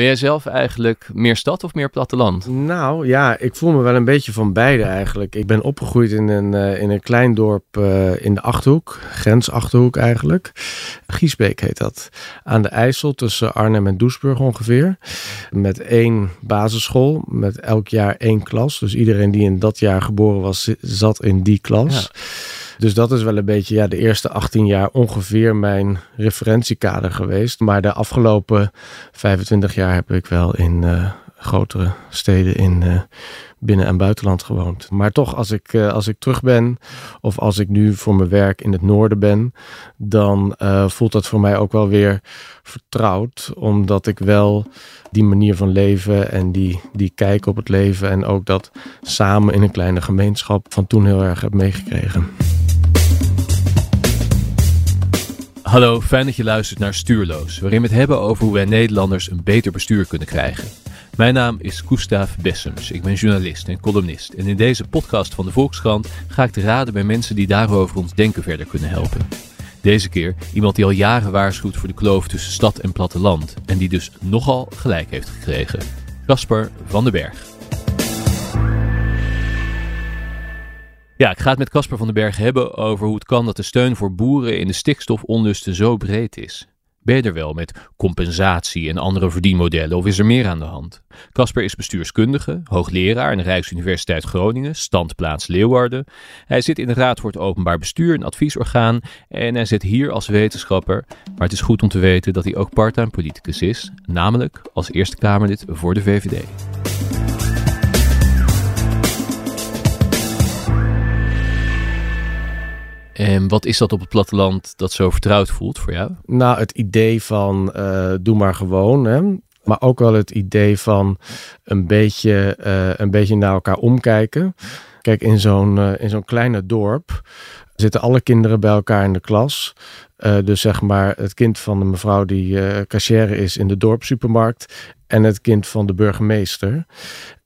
Ben jij zelf eigenlijk meer stad of meer platteland? Nou ja, ik voel me wel een beetje van beide eigenlijk. Ik ben opgegroeid in een, uh, in een klein dorp uh, in de Achterhoek, grens Achterhoek eigenlijk. Giesbeek heet dat. Aan de IJssel tussen Arnhem en Doesburg ongeveer. Met één basisschool, met elk jaar één klas. Dus iedereen die in dat jaar geboren was, zat in die klas. Ja. Dus dat is wel een beetje ja, de eerste 18 jaar ongeveer mijn referentiekader geweest. Maar de afgelopen 25 jaar heb ik wel in uh, grotere steden in uh, binnen- en buitenland gewoond. Maar toch, als ik, uh, als ik terug ben of als ik nu voor mijn werk in het noorden ben, dan voelt dat voor mij ook wel weer vertrouwd. Omdat ik wel die manier van leven en die, die kijk op het leven en ook dat samen in een kleine gemeenschap van toen heel erg heb meegekregen. Hallo, fijn dat je luistert naar Stuurloos, waarin we het hebben over hoe wij Nederlanders een beter bestuur kunnen krijgen. Mijn naam is Gustav Bessems, ik ben journalist en columnist en in deze podcast van de Volkskrant ga ik te raden bij mensen die daarover ons denken verder kunnen helpen. Deze keer iemand die al jaren waarschuwt voor de kloof tussen stad en platteland en die dus nogal gelijk heeft gekregen. Casper van den Berg. Ja, ik ga het met Casper van den Berg hebben over hoe het kan dat de steun voor boeren in de stikstofonlusten zo breed is. Ben je er wel met compensatie en andere verdienmodellen of is er meer aan de hand? Casper is bestuurskundige, hoogleraar aan de Rijksuniversiteit Groningen, standplaats Leeuwarden. Hij zit in de Raad voor het Openbaar Bestuur, een adviesorgaan, en hij zit hier als wetenschapper. Maar het is goed om te weten dat hij ook parttime politicus is, namelijk als Eerste Kamerlid voor de VVD. En wat is dat op het platteland dat zo vertrouwd voelt voor jou? Nou, het idee van uh, doe maar gewoon. Hè? Maar ook wel het idee van een beetje, uh, een beetje naar elkaar omkijken. Kijk, in zo'n uh, in zo'n kleine dorp zitten alle kinderen bij elkaar in de klas. Dus zeg maar het kind van de mevrouw die uh, cashier is in de dorpssupermarkt en het kind van de burgemeester.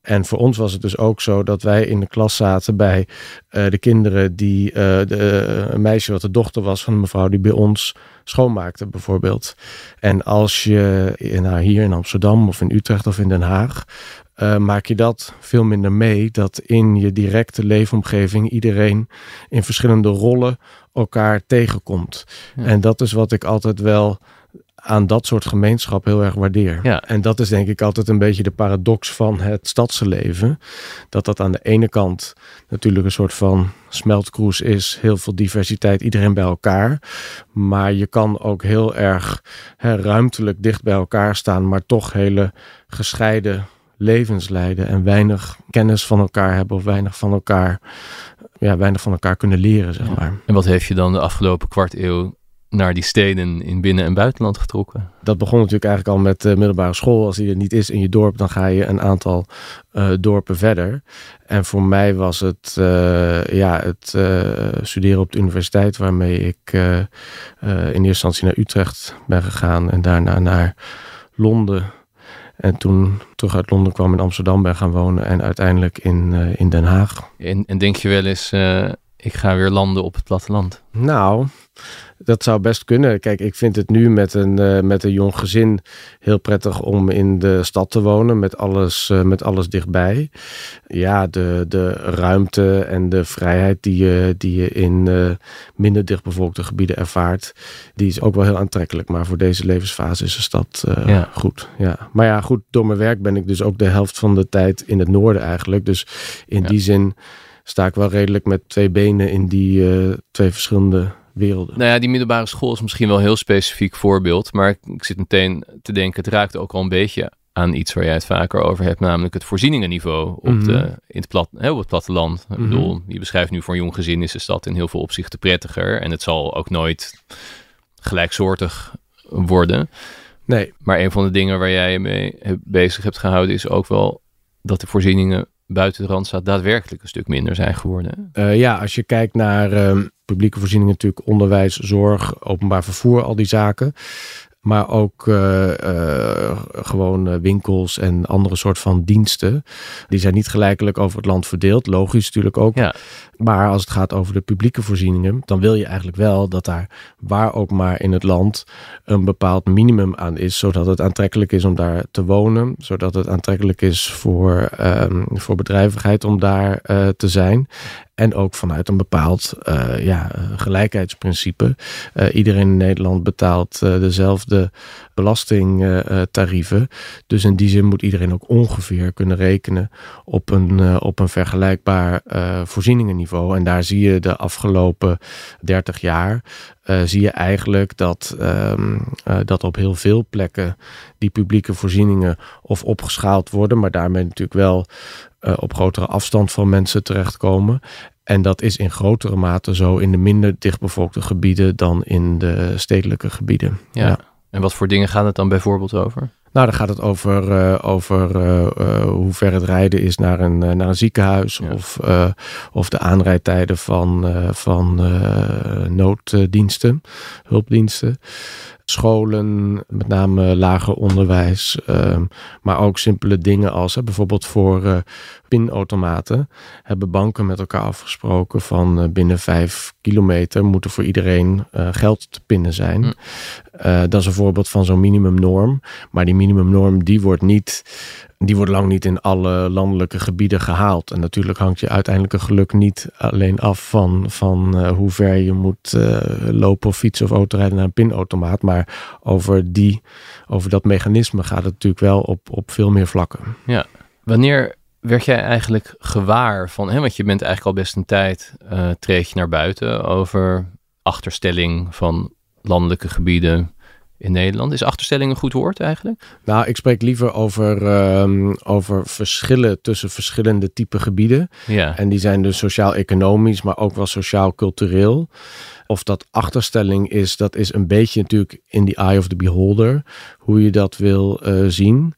En voor ons was het dus ook zo dat wij in de klas zaten bij uh, de kinderen die uh, de, een meisje wat de dochter was van een mevrouw die bij ons schoonmaakte bijvoorbeeld. En als je nou, hier in Amsterdam of in Utrecht of in Den Haag uh, maak je dat veel minder mee. Dat in je directe leefomgeving iedereen in verschillende rollen elkaar tegenkomt. Ja. En dat is wat ik altijd wel aan dat soort gemeenschap heel erg waardeer. Ja. En dat is denk ik altijd een beetje de paradox van het stadse leven. Dat dat aan de ene kant natuurlijk een soort van smeltkroes is. Heel veel diversiteit, iedereen bij elkaar. Maar je kan ook heel erg hè, ruimtelijk dicht bij elkaar staan, maar toch hele gescheiden levens leiden en weinig kennis van elkaar hebben of weinig van elkaar, ja, weinig van elkaar kunnen leren, zeg maar. En wat heeft je dan de afgelopen kwart eeuw naar die steden in binnen- en buitenland getrokken? Dat begon natuurlijk eigenlijk al met de middelbare school. Als die er niet is in je dorp, dan ga je een aantal uh, dorpen verder. En voor mij was het, uh, ja, het uh, studeren op de universiteit, waarmee ik in eerste instantie naar Utrecht ben gegaan en daarna naar Londen. En toen terug uit Londen kwam in Amsterdam ben gaan wonen en uiteindelijk in, in Den Haag. En, en denk je wel eens, ik ga weer landen op het platteland? Nou, dat zou best kunnen. Kijk, ik vind het nu met een, uh, met een jong gezin heel prettig om in de stad te wonen, met alles, uh, met alles dichtbij. Ja, de, de ruimte en de vrijheid die je, die je in uh, minder dichtbevolkte gebieden ervaart, die is ook wel heel aantrekkelijk. Maar voor deze levensfase is de stad ja. goed. Ja. Maar ja, goed, door mijn werk ben ik dus ook de helft van de tijd in het noorden eigenlijk. Dus in ja. die zin sta ik wel redelijk met twee benen in die twee verschillende werelden. Nou ja, die middelbare school is misschien wel een heel specifiek voorbeeld. Maar ik zit meteen te denken, het raakt ook al een beetje aan iets waar jij het vaker over hebt, namelijk het voorzieningenniveau op, Mhm. de, in het, plat, hè, op het platteland. Ik bedoel, je beschrijft nu voor een jong gezin is de stad in heel veel opzichten prettiger. En het zal ook nooit gelijksoortig worden. Nee, Maar een van de dingen waar jij je mee bezig hebt gehouden is ook wel dat de voorzieningen buiten de Randstad daadwerkelijk een stuk minder zijn geworden. Uh, ja, als je kijkt naar uh, publieke voorzieningen, natuurlijk onderwijs, zorg, openbaar vervoer, al die zaken. Maar ook gewoon winkels en andere soort van diensten. Die zijn niet gelijkelijk over het land verdeeld. Logisch natuurlijk ook. Ja. Maar als het gaat over de publieke voorzieningen, dan wil je eigenlijk wel dat daar waar ook maar in het land een bepaald minimum aan is, zodat het aantrekkelijk is om daar te wonen, zodat het aantrekkelijk is voor, um, voor bedrijvigheid om daar uh, te zijn. En ook vanuit een bepaald uh, ja, gelijkheidsprincipe. Uh, iedereen in Nederland betaalt uh, dezelfde belastingtarieven. dus in die zin moet iedereen ook ongeveer kunnen rekenen op een, op een vergelijkbaar voorzieningenniveau. En daar zie je de afgelopen 30 jaar. zie je eigenlijk dat, um, dat op heel veel plekken die publieke voorzieningen of opgeschaald worden, maar daarmee natuurlijk wel op grotere afstand van mensen terechtkomen. En dat is in grotere mate zo in de minder dichtbevolkte gebieden dan in de stedelijke gebieden. Ja. ja. En wat voor dingen gaat het dan bijvoorbeeld over? Nou, dan gaat het over, uh, over uh, uh, hoe ver het rijden is naar een, naar een ziekenhuis. Ja. Of, of de aanrijdtijden van, van nooddiensten, hulpdiensten scholen, met name lager onderwijs, uh, maar ook simpele dingen als bijvoorbeeld voor uh, pinautomaten hebben banken met elkaar afgesproken van uh, binnen vijf kilometer moeten voor iedereen geld te pinnen zijn. Hm. dat is een voorbeeld van zo'n minimumnorm, maar die minimumnorm die wordt niet die wordt lang niet in alle landelijke gebieden gehaald. En natuurlijk hangt je uiteindelijke geluk niet alleen af van, van uh, hoe ver je moet uh, lopen of fietsen of autorijden naar een pinautomaat. Maar over, die, over dat mechanisme gaat het natuurlijk wel op, op veel meer vlakken. Ja, wanneer werd jij eigenlijk gewaar van, hè, want je bent eigenlijk al best een tijd, uh, treed je naar buiten over achterstelling van landelijke gebieden in Nederland. Is achterstelling een goed woord eigenlijk? Nou, ik spreek liever over, um, over verschillen tussen verschillende type gebieden. Ja. En die zijn dus sociaal-economisch, maar ook wel sociaal-cultureel. Of dat achterstelling is, dat is een beetje natuurlijk in the eye of the beholder, hoe je dat wil uh, zien.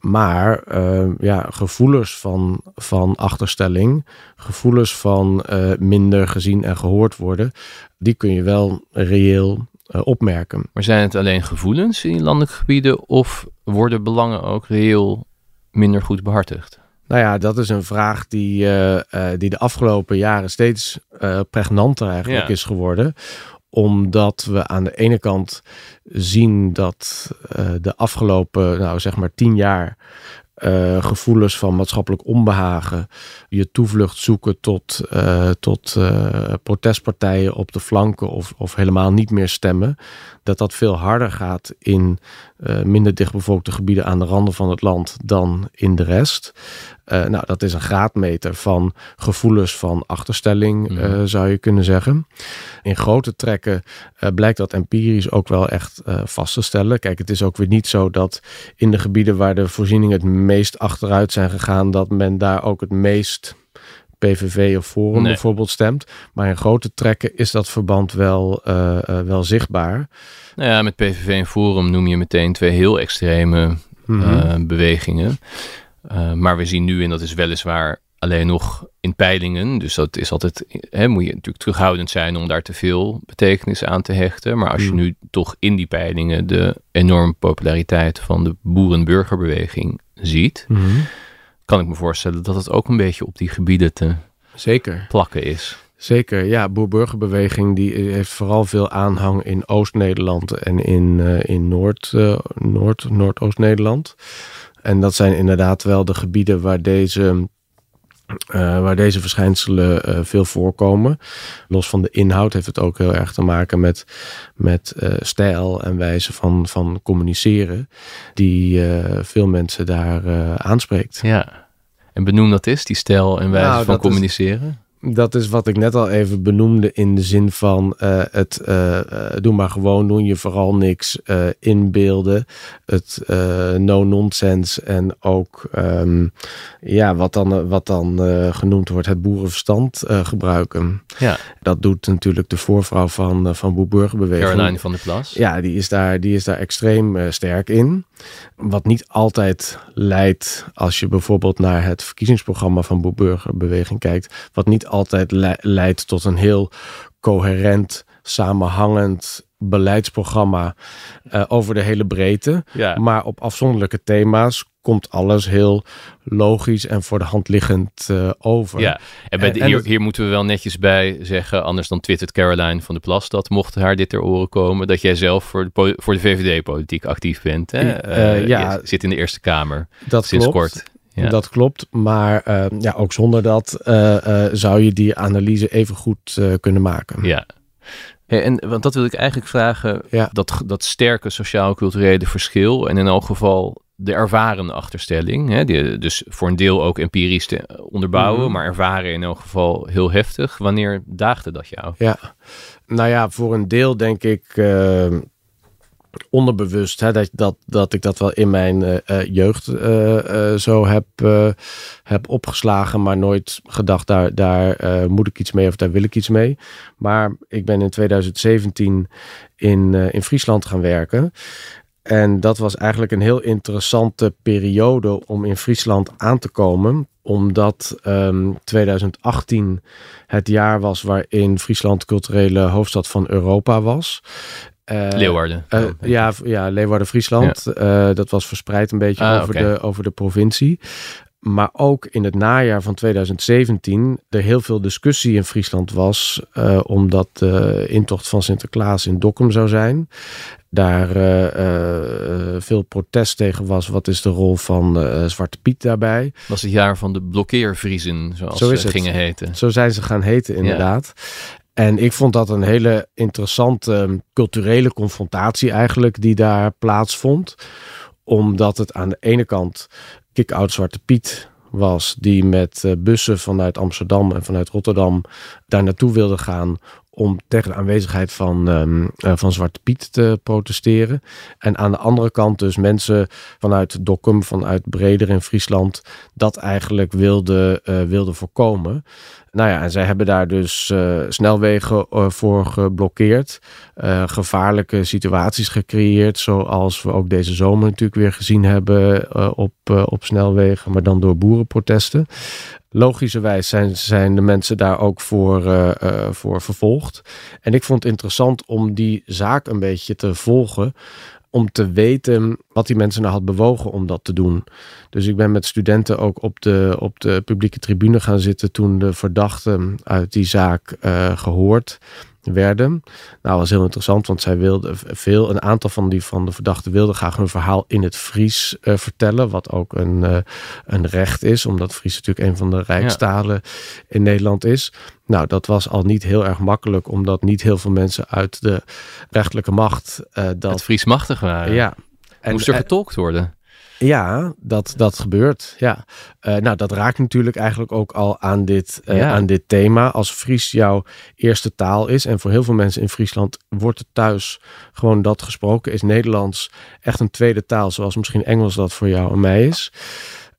Maar uh, ja, gevoelens van, van achterstelling, gevoelens van uh, minder gezien en gehoord worden, die kun je wel reëel uh, opmerken. Maar zijn het alleen gevoelens in landelijke gebieden of worden belangen ook reëel minder goed behartigd? Nou ja, dat is een vraag die, uh, uh, die de afgelopen jaren steeds pregnanter eigenlijk ja. is geworden omdat we aan de ene kant zien dat de afgelopen, nou zeg maar tien jaar, uh, gevoelens van maatschappelijk onbehagen, je toevlucht zoeken tot, uh, tot uh, protestpartijen op de flanken of, of helemaal niet meer stemmen, dat dat veel harder gaat in minder dichtbevolkte gebieden aan de randen van het land dan in de rest. Nou, dat is een graadmeter van gevoelens van achterstelling, mm. zou je kunnen zeggen. In grote trekken blijkt dat empirisch ook wel echt vast te stellen. Kijk, het is ook weer niet zo dat in de gebieden waar de voorzieningen het meest achteruit zijn gegaan, dat men daar ook het meest PVV of Forum nee. bijvoorbeeld stemt. Maar in grote trekken is dat verband wel, uh, uh, wel zichtbaar. Nou ja, met PVV en Forum noem je meteen twee heel extreme mm -hmm. uh, bewegingen. Maar we zien nu, en dat is weliswaar alleen nog in peilingen. Dus dat is altijd, hè, moet je natuurlijk terughoudend zijn om daar te veel betekenis aan te hechten. Maar als je nu toch in die peilingen de enorme populariteit van de boeren-burgerbeweging ziet, mm -hmm. kan ik me voorstellen dat het ook een beetje op die gebieden te Zeker. plakken is. Zeker, ja. Boer-burgerbeweging die heeft vooral veel aanhang in Oost-Nederland en in, uh, in Noord, uh, Noord, Noordoost-Nederland. En dat zijn inderdaad wel de gebieden waar deze uh, waar deze verschijnselen uh, veel voorkomen. Los van de inhoud heeft het ook heel erg te maken met, met uh, stijl en wijze van, van communiceren, die veel mensen daar aanspreekt. Ja, en benoem dat is, die stijl en wijze nou, van communiceren? Is, dat is wat ik net al even benoemde in de zin van uh, het uh, doe maar gewoon doen, je vooral niks uh, inbeelden, het no-nonsense en ook um, ja, wat dan, wat dan genoemd wordt het boerenverstand gebruiken. Ja. Dat doet natuurlijk de voorvrouw van, van Boerburgerbeweging. Caroline van der Plas. Ja, die is daar, die is daar extreem sterk in. Wat niet altijd leidt als je bijvoorbeeld naar het verkiezingsprogramma van Boerburgerbeweging kijkt, wat niet altijd le leidt tot een heel coherent, samenhangend beleidsprogramma uh, over de hele breedte. Ja. Maar op afzonderlijke thema's komt alles heel logisch en voor de hand liggend uh, over. Ja, en, bij de, hier, hier, moeten we wel netjes bij zeggen, anders dan twittert Caroline van de Plas dat mocht haar dit ter oren komen, dat jij zelf voor de, voor de VVD-politiek actief bent. Hè? Uh, ja, zit in de Eerste Kamer dat sinds klopt. kort. Ja. Dat klopt, maar uh, ja, ook zonder dat zou je die analyse even goed kunnen maken. Ja, en want dat wil ik eigenlijk vragen, ja. dat, dat sterke sociaal-culturele verschil en in elk geval de ervaren achterstelling, hè, die, dus voor een deel ook empirisch te onderbouwen, Mhm. maar ervaren in elk geval heel heftig. Wanneer daagde dat jou? Ja, nou ja, voor een deel denk ik uh, onderbewust hè, dat, dat, dat ik dat wel in mijn uh, jeugd uh, zo heb, heb opgeslagen, maar nooit gedacht daar, daar moet ik iets mee of daar wil ik iets mee. Maar ik ben in 2017 in, in Friesland gaan werken. En dat was eigenlijk een heel interessante periode om in Friesland aan te komen. Omdat um, 2018 het jaar was waarin Friesland culturele hoofdstad van Europa was. Uh, Leeuwarden. Uh, ja, ja, Leeuwarden-Friesland. Ja. Uh, dat was verspreid een beetje ah, over, okay. de, over de provincie. Maar ook in het najaar van 2017 er heel veel discussie in Friesland was, omdat de intocht van Sinterklaas in Dokkum zou zijn. Daar veel protest tegen was. Wat is de rol van Zwarte Piet daarbij? Was het jaar van de blokkeervriezen, zoals Zo is ze het. gingen heten. Zo zijn ze gaan heten, inderdaad. Ja. En ik vond dat een hele interessante culturele confrontatie eigenlijk die daar plaatsvond. Omdat het aan de ene kant kick-out Zwarte Piet was, die met uh, bussen vanuit Amsterdam en vanuit Rotterdam daar naartoe wilde gaan om tegen de aanwezigheid van, um, uh, van Zwarte Piet te protesteren. En aan de andere kant dus mensen vanuit Dokkum, vanuit Breder in Friesland, dat eigenlijk wilden uh, wilde voorkomen. Nou ja, en zij hebben daar dus uh, snelwegen uh, voor geblokkeerd. Uh, gevaarlijke situaties gecreëerd. Zoals we ook deze zomer natuurlijk weer gezien hebben op, op snelwegen. Maar dan door boerenprotesten. Logischerwijs zijn, zijn de mensen daar ook voor, voor vervolgd. En ik vond het interessant om die zaak een beetje te volgen om te weten wat die mensen nou had bewogen om dat te doen. Dus ik ben met studenten ook op de, op de publieke tribune gaan zitten toen de verdachten uit die zaak uh, gehoord werden. Nou, dat was heel interessant, want zij wilden veel, een aantal van die van de verdachten wilden graag hun verhaal in het Fries uh, vertellen, wat ook een, uh, een recht is, omdat Fries natuurlijk een van de rijkstalen ja. in Nederland is. Nou, dat was al niet heel erg makkelijk, omdat niet heel veel mensen uit de rechterlijke macht uh, dat het Fries machtig waren. Ja. En, Moest er getolkt worden? Ja, dat, dat gebeurt. Ja. Uh, nou, dat raakt natuurlijk eigenlijk ook al aan dit, uh, ja. aan dit thema. Als Fries jouw eerste taal is, en voor heel veel mensen in Friesland wordt het thuis gewoon dat gesproken, is Nederlands echt een tweede taal, zoals misschien Engels dat voor jou en mij is.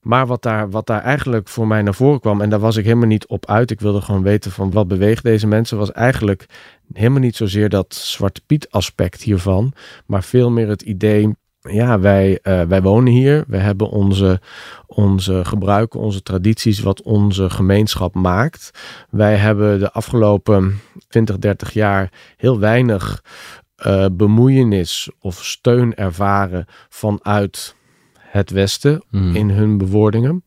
Maar wat daar, wat daar eigenlijk voor mij naar voren kwam, en daar was ik helemaal niet op uit. Ik wilde gewoon weten van wat beweegt deze mensen, was eigenlijk helemaal niet zozeer dat Zwarte Piet aspect hiervan, maar veel meer het idee ja, wij, uh, wij wonen hier. We hebben onze, onze gebruiken, onze tradities, wat onze gemeenschap maakt. Wij hebben de afgelopen 20, 30 jaar heel weinig uh, bemoeienis of steun ervaren vanuit het Westen Hmm. mm. in hun bewoordingen.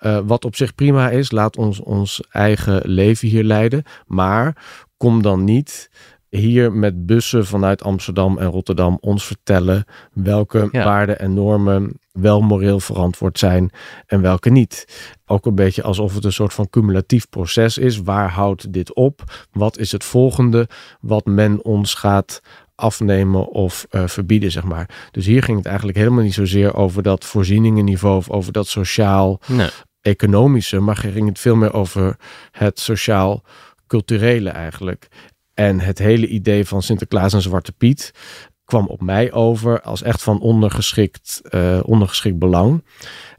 Uh, wat op zich prima is, laat ons ons eigen leven hier leiden. Maar kom dan niet hier met bussen vanuit Amsterdam en Rotterdam ons vertellen welke Ja. waarden en normen wel moreel verantwoord zijn en welke niet. Ook een beetje alsof het een soort van cumulatief proces is. Waar houdt dit op? Wat is het volgende wat men ons gaat afnemen of uh, verbieden, zeg maar. Dus hier ging het eigenlijk helemaal niet zozeer over dat voorzieningenniveau of over dat sociaal Nee. economische, maar ging het veel meer over het sociaal-culturele eigenlijk. En het hele idee van Sinterklaas en Zwarte Piet kwam op mij over als echt van ondergeschikt, uh, ondergeschikt belang.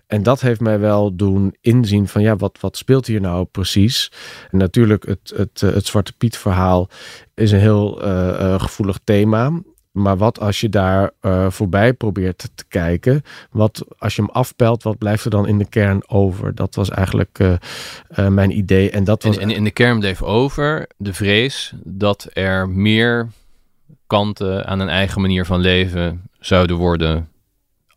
En dat heeft mij wel doen inzien van ja, wat, wat speelt hier nou precies? En natuurlijk, het, het, het Zwarte Piet verhaal is een heel uh, gevoelig thema. Maar wat als je daar uh, voorbij probeert te kijken? Wat als je hem afpelt, wat blijft er dan in de kern over? Dat was eigenlijk uh, uh, mijn idee. En dat was. En, en in de kern bleef over de vrees dat er meer kanten aan een eigen manier van leven zouden worden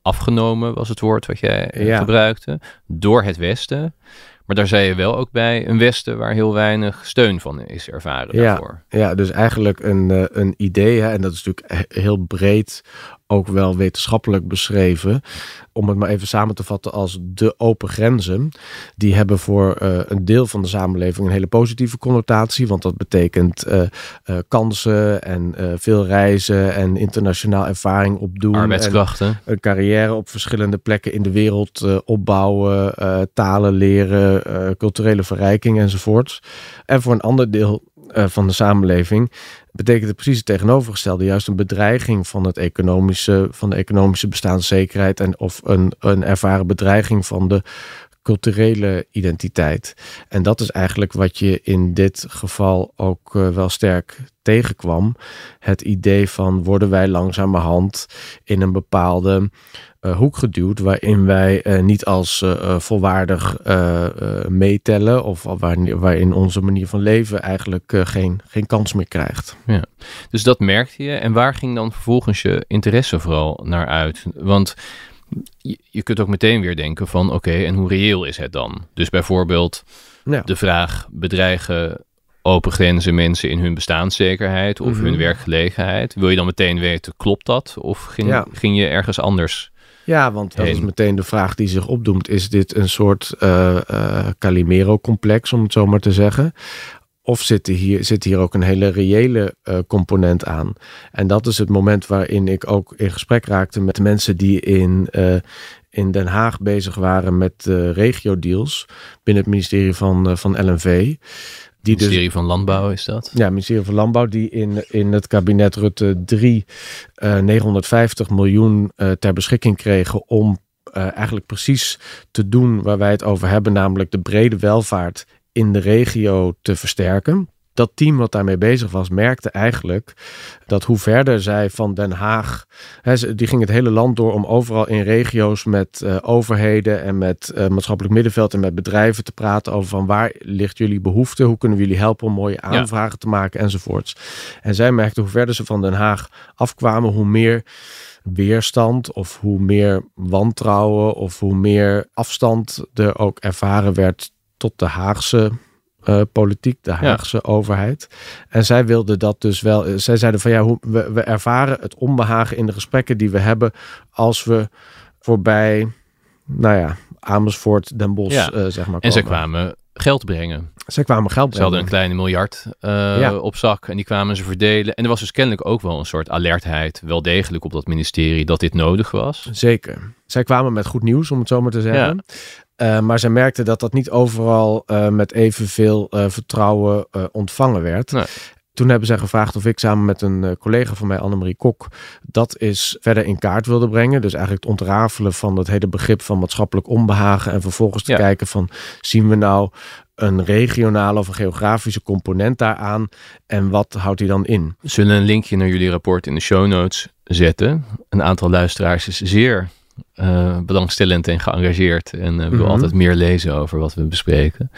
afgenomen, was het woord wat jij eh, Ja. gebruikte, door het Westen. Maar daar zei je wel ook bij een Westen waar heel weinig steun van is ervaren Ja. daarvoor. Ja, dus eigenlijk een, eh, een idee, hè, en dat is natuurlijk he- heel breed ook wel wetenschappelijk beschreven. Om het maar even samen te vatten als de open grenzen. Die hebben voor eh, een deel van de samenleving een hele positieve connotatie. Want dat betekent eh, eh, kansen en veel reizen en internationaal ervaring opdoen. en- Arbeidskrachten. een carrière op verschillende plekken in de wereld opbouwen, talen leren, culturele verrijking enzovoorts. En voor een ander deel eh, van de samenleving betekent het precies het tegenovergestelde. Juist een bedreiging van, het economische, van de economische bestaanszekerheid en of een, een ervaren bedreiging van de culturele identiteit. En dat is eigenlijk wat je in dit geval ook eh, wel sterk tegenkwam. Het idee van worden wij langzamerhand in een bepaalde eh, hoek geduwd waarin wij eh, niet als eh, volwaardig meetellen of waar, waarin onze manier van leven eigenlijk geen, geen kans meer krijgt. Dus dat merkte je. En waar ging dan vervolgens je interesse vooral naar uit? Want je, kunt ook meteen weer denken van oké, en hoe reëel is het dan? Dus bijvoorbeeld Ja. de vraag bedreigen open grenzen mensen in hun bestaanszekerheid of Mhm. hun werkgelegenheid. Wil je dan meteen weten, klopt dat? Of ging, Ja. ging je ergens anders? Ja, want dat heen. is meteen de vraag die zich opdoemt. Is dit een soort eh eh, Calimero-complex, om het zo maar te zeggen? Of zit er hier, zit hier ook een hele reële eh, component aan? En dat is het moment waarin ik ook in gesprek raakte met mensen die in, in Den Haag bezig waren met regio-deals binnen het ministerie van, van LNV. Het Die dus ministerie van Landbouw is dat? ja, het ministerie van Landbouw, die in, in het kabinet Rutte 3 eh 950 miljoen eh, ter beschikking kregen om eh, eigenlijk precies te doen waar wij het over hebben, namelijk de brede welvaart in de regio te versterken. Dat team wat daarmee bezig was, merkte eigenlijk dat hoe verder zij van Den Haag. Hè, die ging het hele land door om overal in regio's met eh, overheden en met eh, maatschappelijk middenveld en met bedrijven te praten over van waar ligt jullie behoefte, hoe kunnen we jullie helpen om mooie aanvragen te maken enzovoorts. En zij merkte hoe verder ze van Den Haag afkwamen, hoe meer weerstand of hoe meer wantrouwen of hoe meer afstand er ook ervaren werd tot de Haagse eh, politiek, de Haagse overheid. En zij wilden dat dus wel. Zij zeiden van ja, hoe, we, we ervaren het onbehagen in de gesprekken die we hebben als we voorbij, nou ja, Amersfoort, Den Bosch, Ja. eh, zeg maar. En ze kwamen geld brengen. Zij kwamen geld Ze hadden brengen. een kleine miljard eh, Ja. op zak en die kwamen ze verdelen. En er was dus kennelijk ook wel een soort alertheid, wel degelijk op dat ministerie, dat dit nodig was. Zeker. Zij kwamen met goed nieuws, om het zo maar te zeggen. Eh, maar zij merkten dat dat niet overal eh, met evenveel eh vertrouwen ontvangen werd. Nee. Toen hebben zij gevraagd of ik samen met een collega van mij, Annemarie Kok, dat is verder in kaart wilde brengen. Dus eigenlijk het ontrafelen van het hele begrip van maatschappelijk onbehagen. En vervolgens te Ja. kijken van, zien we nou een regionale of een geografische component daaraan? En wat houdt die dan in? We zullen een linkje naar jullie rapport in de show notes zetten. Een aantal luisteraars is zeer belangstellend en geëngageerd en eh, wil Mhm. altijd meer lezen over wat we bespreken.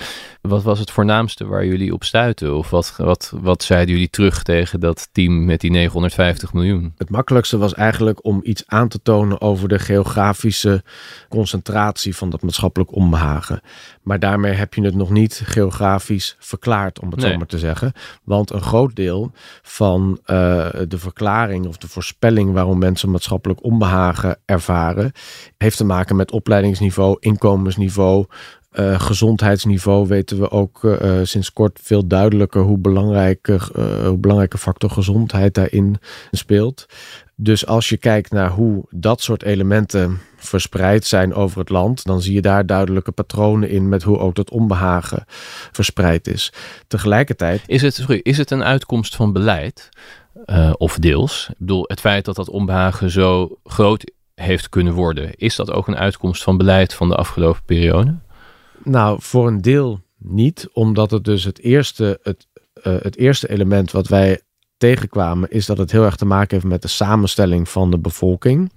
Wat was het voornaamste waar jullie op stuiten? Of wat, wat, wat zeiden jullie terug tegen dat team met die 950 miljoen? Het makkelijkste was eigenlijk om iets aan te tonen over de geografische concentratie van dat maatschappelijk onbehagen. Maar daarmee heb je het nog niet geografisch verklaard, om het Nee. zo maar te zeggen. Want een groot deel van eh, de verklaring of de voorspelling waarom mensen maatschappelijk onbehagen ervaren, heeft te maken met opleidingsniveau, inkomensniveau. Eh, gezondheidsniveau weten we ook eh, eh, sinds kort veel duidelijker hoe belangrijke, eh, hoe belangrijke factor gezondheid daarin speelt. Dus als je kijkt naar hoe dat soort elementen verspreid zijn over het land, dan zie je daar duidelijke patronen in met hoe ook dat onbehagen verspreid is. Tegelijkertijd, Is het, sorry, is het een uitkomst van beleid? Of deels? Ik bedoel, het feit dat dat onbehagen zo groot heeft kunnen worden, is dat ook een uitkomst van beleid van de afgelopen periode? Nou voor een deel niet, omdat het dus het eerste, het, eh, het eerste element wat wij tegenkwamen, is dat het heel erg te maken heeft met de samenstelling van de bevolking.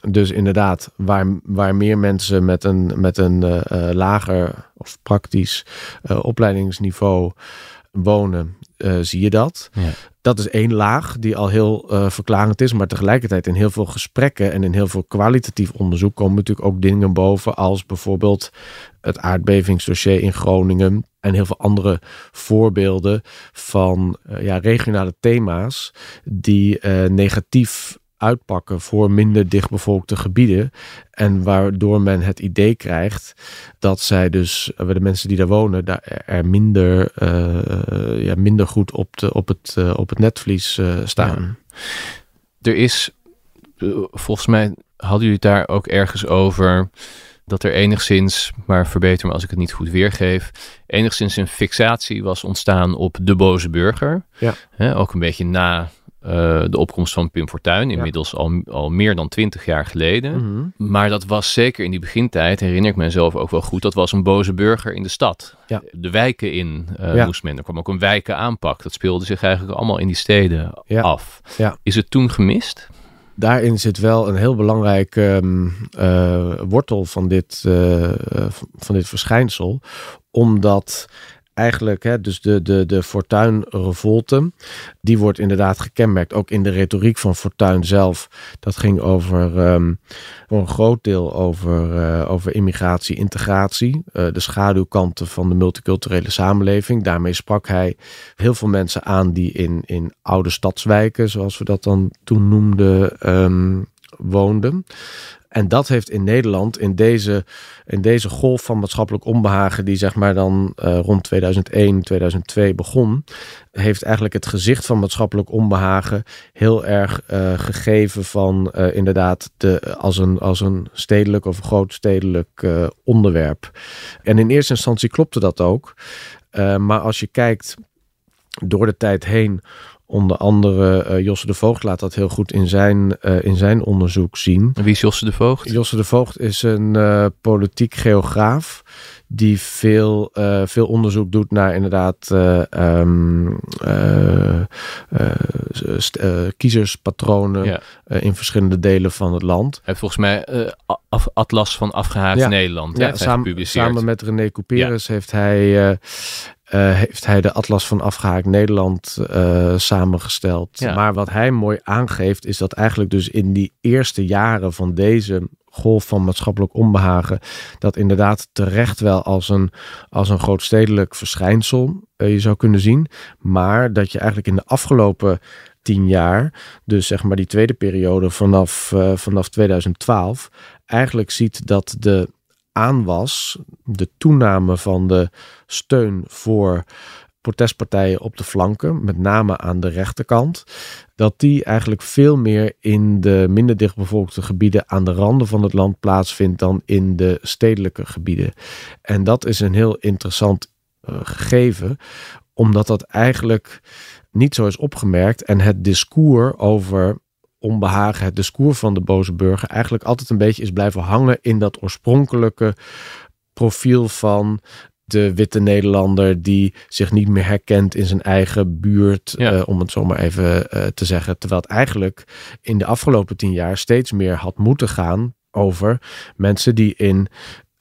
Dus inderdaad, waar, waar meer mensen met een, met een eh, eh, lager of praktisch opleidingsniveau wonen, eh, zie je dat. Ja. Dat is één laag die al heel uh, verklarend is. Maar tegelijkertijd in heel veel gesprekken en in heel veel kwalitatief onderzoek komen natuurlijk ook dingen boven. Als bijvoorbeeld het aardbevingsdossier in Groningen. En heel veel andere voorbeelden van uh, ja, regionale thema's die negatief uitpakken voor minder dichtbevolkte gebieden. En waardoor men het idee krijgt dat zij dus, de mensen die daar wonen, daar er minder, uh, ja, minder goed op, de, op, het, uh, op het netvlies uh, staan. Ja. Er is, volgens mij hadden jullie het daar ook ergens over dat er enigszins, maar verbeter me als ik het niet goed weergeef, enigszins een fixatie was ontstaan op de boze burger. Ja. He, ook een beetje na uh, de opkomst van Pim Fortuyn, inmiddels ja. al, al meer dan twintig jaar geleden. Mm -hmm. Maar dat was zeker in die begintijd, herinner ik mezelf ook wel goed, dat was een boze burger in de stad. Ja. De wijken in uh, ja. moest men. Er kwam ook een wijkenaanpak. Dat speelde zich eigenlijk allemaal in die steden af. Is het toen gemist? Daarin zit wel een heel belangrijk um, uh, wortel van dit, van dit verschijnsel. Omdat eigenlijk, hè, dus de, de, de Fortuyn-revolte, die wordt inderdaad gekenmerkt. Ook in de retoriek van Fortuyn zelf. Dat ging over, voor een groot deel over, uh, over immigratie, integratie. Uh, de schaduwkanten van de multiculturele samenleving. Daarmee sprak hij heel veel mensen aan die in, in oude stadswijken, zoals we dat dan toen noemden, um, woonden. En dat heeft in Nederland, in deze, in deze golf van maatschappelijk onbehagen, die zeg maar dan uh, rond 2001, 2002 begon, heeft eigenlijk het gezicht van maatschappelijk onbehagen heel erg uh, gegeven van uh, inderdaad de, als, een, als een stedelijk of grootstedelijk onderwerp. En in eerste instantie klopte dat ook. maar als je kijkt door de tijd heen Onder andere uh, Josse de Voogd laat dat heel goed in zijn, uh, in zijn onderzoek zien. Wie is Josse de Voogd? Josse de Voogd is een uh, politiek geograaf die veel, veel onderzoek doet naar inderdaad um, kiezerspatronen ja. in verschillende delen van het land. Hij heeft volgens mij af, Atlas van Afgehaakt ja. Nederland ja, samen, samen met René Couperus heeft hij uh, heeft hij de Atlas van Afgehaakt Nederland uh, samengesteld. Ja. Maar wat hij mooi aangeeft is dat eigenlijk dus in die eerste jaren van deze golf van maatschappelijk onbehagen, dat inderdaad terecht wel als een, als een grootstedelijk verschijnsel uh, je zou kunnen zien. Maar dat je eigenlijk in de afgelopen tien jaar, dus zeg maar die tweede periode vanaf, vanaf 2012, eigenlijk ziet dat de aanwas, de toename van de steun voor protestpartijen op de flanken, met name aan de rechterkant, dat die eigenlijk veel meer in de minder dichtbevolkte gebieden aan de randen van het land plaatsvindt dan in de stedelijke gebieden. En dat is een heel interessant uh, gegeven, omdat dat eigenlijk niet zo is opgemerkt en het discours over onbehagen, het discours van de boze burger eigenlijk altijd een beetje is blijven hangen in dat oorspronkelijke profiel van de witte Nederlander die zich niet meer herkent in zijn eigen buurt, Ja. uh, om het zo maar even uh, te zeggen. Terwijl het eigenlijk in de afgelopen tien jaar steeds meer had moeten gaan over mensen die in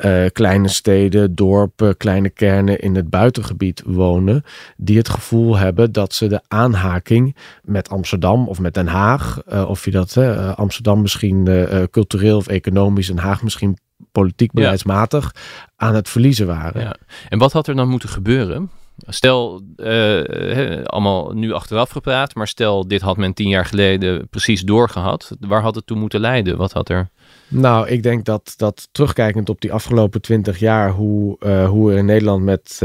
uh, kleine steden, dorpen, kleine kernen in het buitengebied wonen, die het gevoel hebben dat ze de aanhaking met Amsterdam of met Den Haag, uh, of je dat uh, Amsterdam misschien cultureel of economisch, Den Haag misschien politiek beleidsmatig, ja. aan het verliezen waren. Ja. En wat had er dan moeten gebeuren? Stel, he, allemaal nu achteraf gepraat, maar stel dit had men tien jaar geleden precies doorgehad. Waar had het toe moeten leiden? Wat had er... Nou, ik denk dat, dat terugkijkend op die afgelopen twintig jaar, hoe, uh, hoe in Nederland met,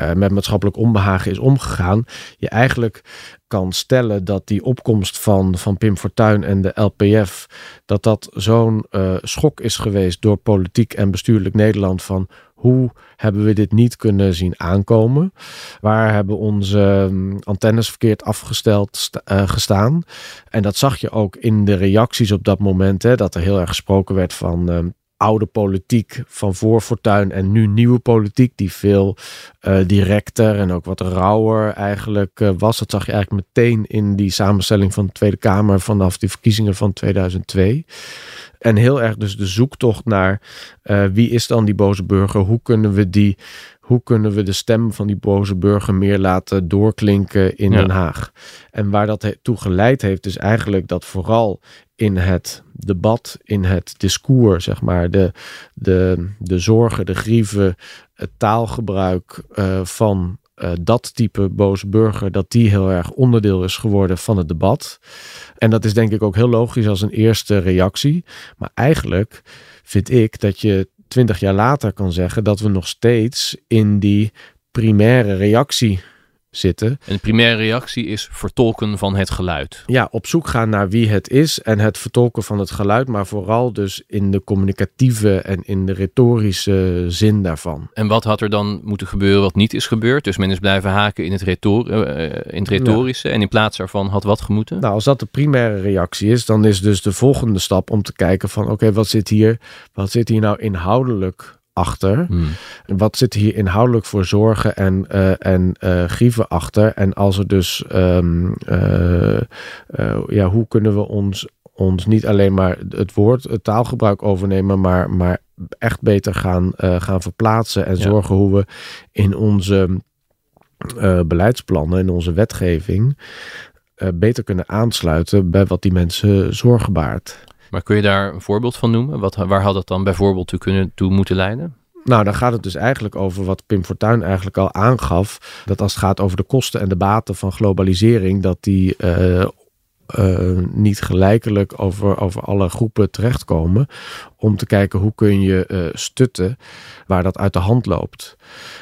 uh, met maatschappelijk onbehagen is omgegaan, je eigenlijk kan stellen dat die opkomst van, van Pim Fortuyn en de LPF, dat dat zo'n schok is geweest door politiek en bestuurlijk Nederland van hoe hebben we dit niet kunnen zien aankomen? Waar hebben onze um, antennes verkeerd afgesteld uh, gestaan? En dat zag je ook in de reacties op dat moment. Hè, dat er heel erg gesproken werd van... oude politiek van voor Fortuyn en nu nieuwe politiek die veel uh, directer en ook wat rauwer eigenlijk uh, was. Dat zag je eigenlijk meteen in die samenstelling van de Tweede Kamer vanaf die verkiezingen van 2002. En heel erg dus de zoektocht naar uh, wie is dan die boze burger? Hoe kunnen we die hoe kunnen we de stem van die boze burger meer laten doorklinken in Den Haag? En waar dat toe geleid heeft, is eigenlijk dat vooral in het debat, in het discours, zeg maar, de, de, de zorgen, de grieven, het taalgebruik uh, van uh, dat type boze burger, dat die heel erg onderdeel is geworden van het debat. En dat is denk ik ook heel logisch als een eerste reactie. Maar eigenlijk vind ik dat je twintig jaar later kan zeggen dat we nog steeds in die primaire reactie zitten. En de primaire reactie is vertolken van het geluid. Ja, op zoek gaan naar wie het is en het vertolken van het geluid, maar vooral dus in de communicatieve en in de retorische zin daarvan. En wat had er dan moeten gebeuren wat niet is gebeurd? Dus men is blijven haken in het, retor uh, in het retorische en in plaats daarvan had wat gemoeten? Nou, als dat de primaire reactie is, dan is dus de volgende stap om te kijken van oké, wat zit hier, wat zit hier nou inhoudelijk achter? Hmm. Wat zit hier inhoudelijk voor zorgen en, uh, en uh, grieven achter? En als er dus, um, uh, ja, hoe kunnen we ons, ons niet alleen maar het woord, het taalgebruik overnemen, maar, maar echt beter gaan, gaan verplaatsen en zorgen hoe we in onze beleidsplannen, in onze wetgeving, beter kunnen aansluiten bij wat die mensen zorgen baart. Maar kun je daar een voorbeeld van noemen? Wat, waar had het dan bijvoorbeeld toe, kunnen, toe moeten leiden? Nou, dan gaat het dus eigenlijk over wat Pim Fortuyn eigenlijk al aangaf. Dat als het gaat over de kosten en de baten van globalisering, dat die uh, uh, niet gelijkelijk over, over alle groepen terechtkomen. Om te kijken hoe kun je uh, stutten waar dat uit de hand loopt.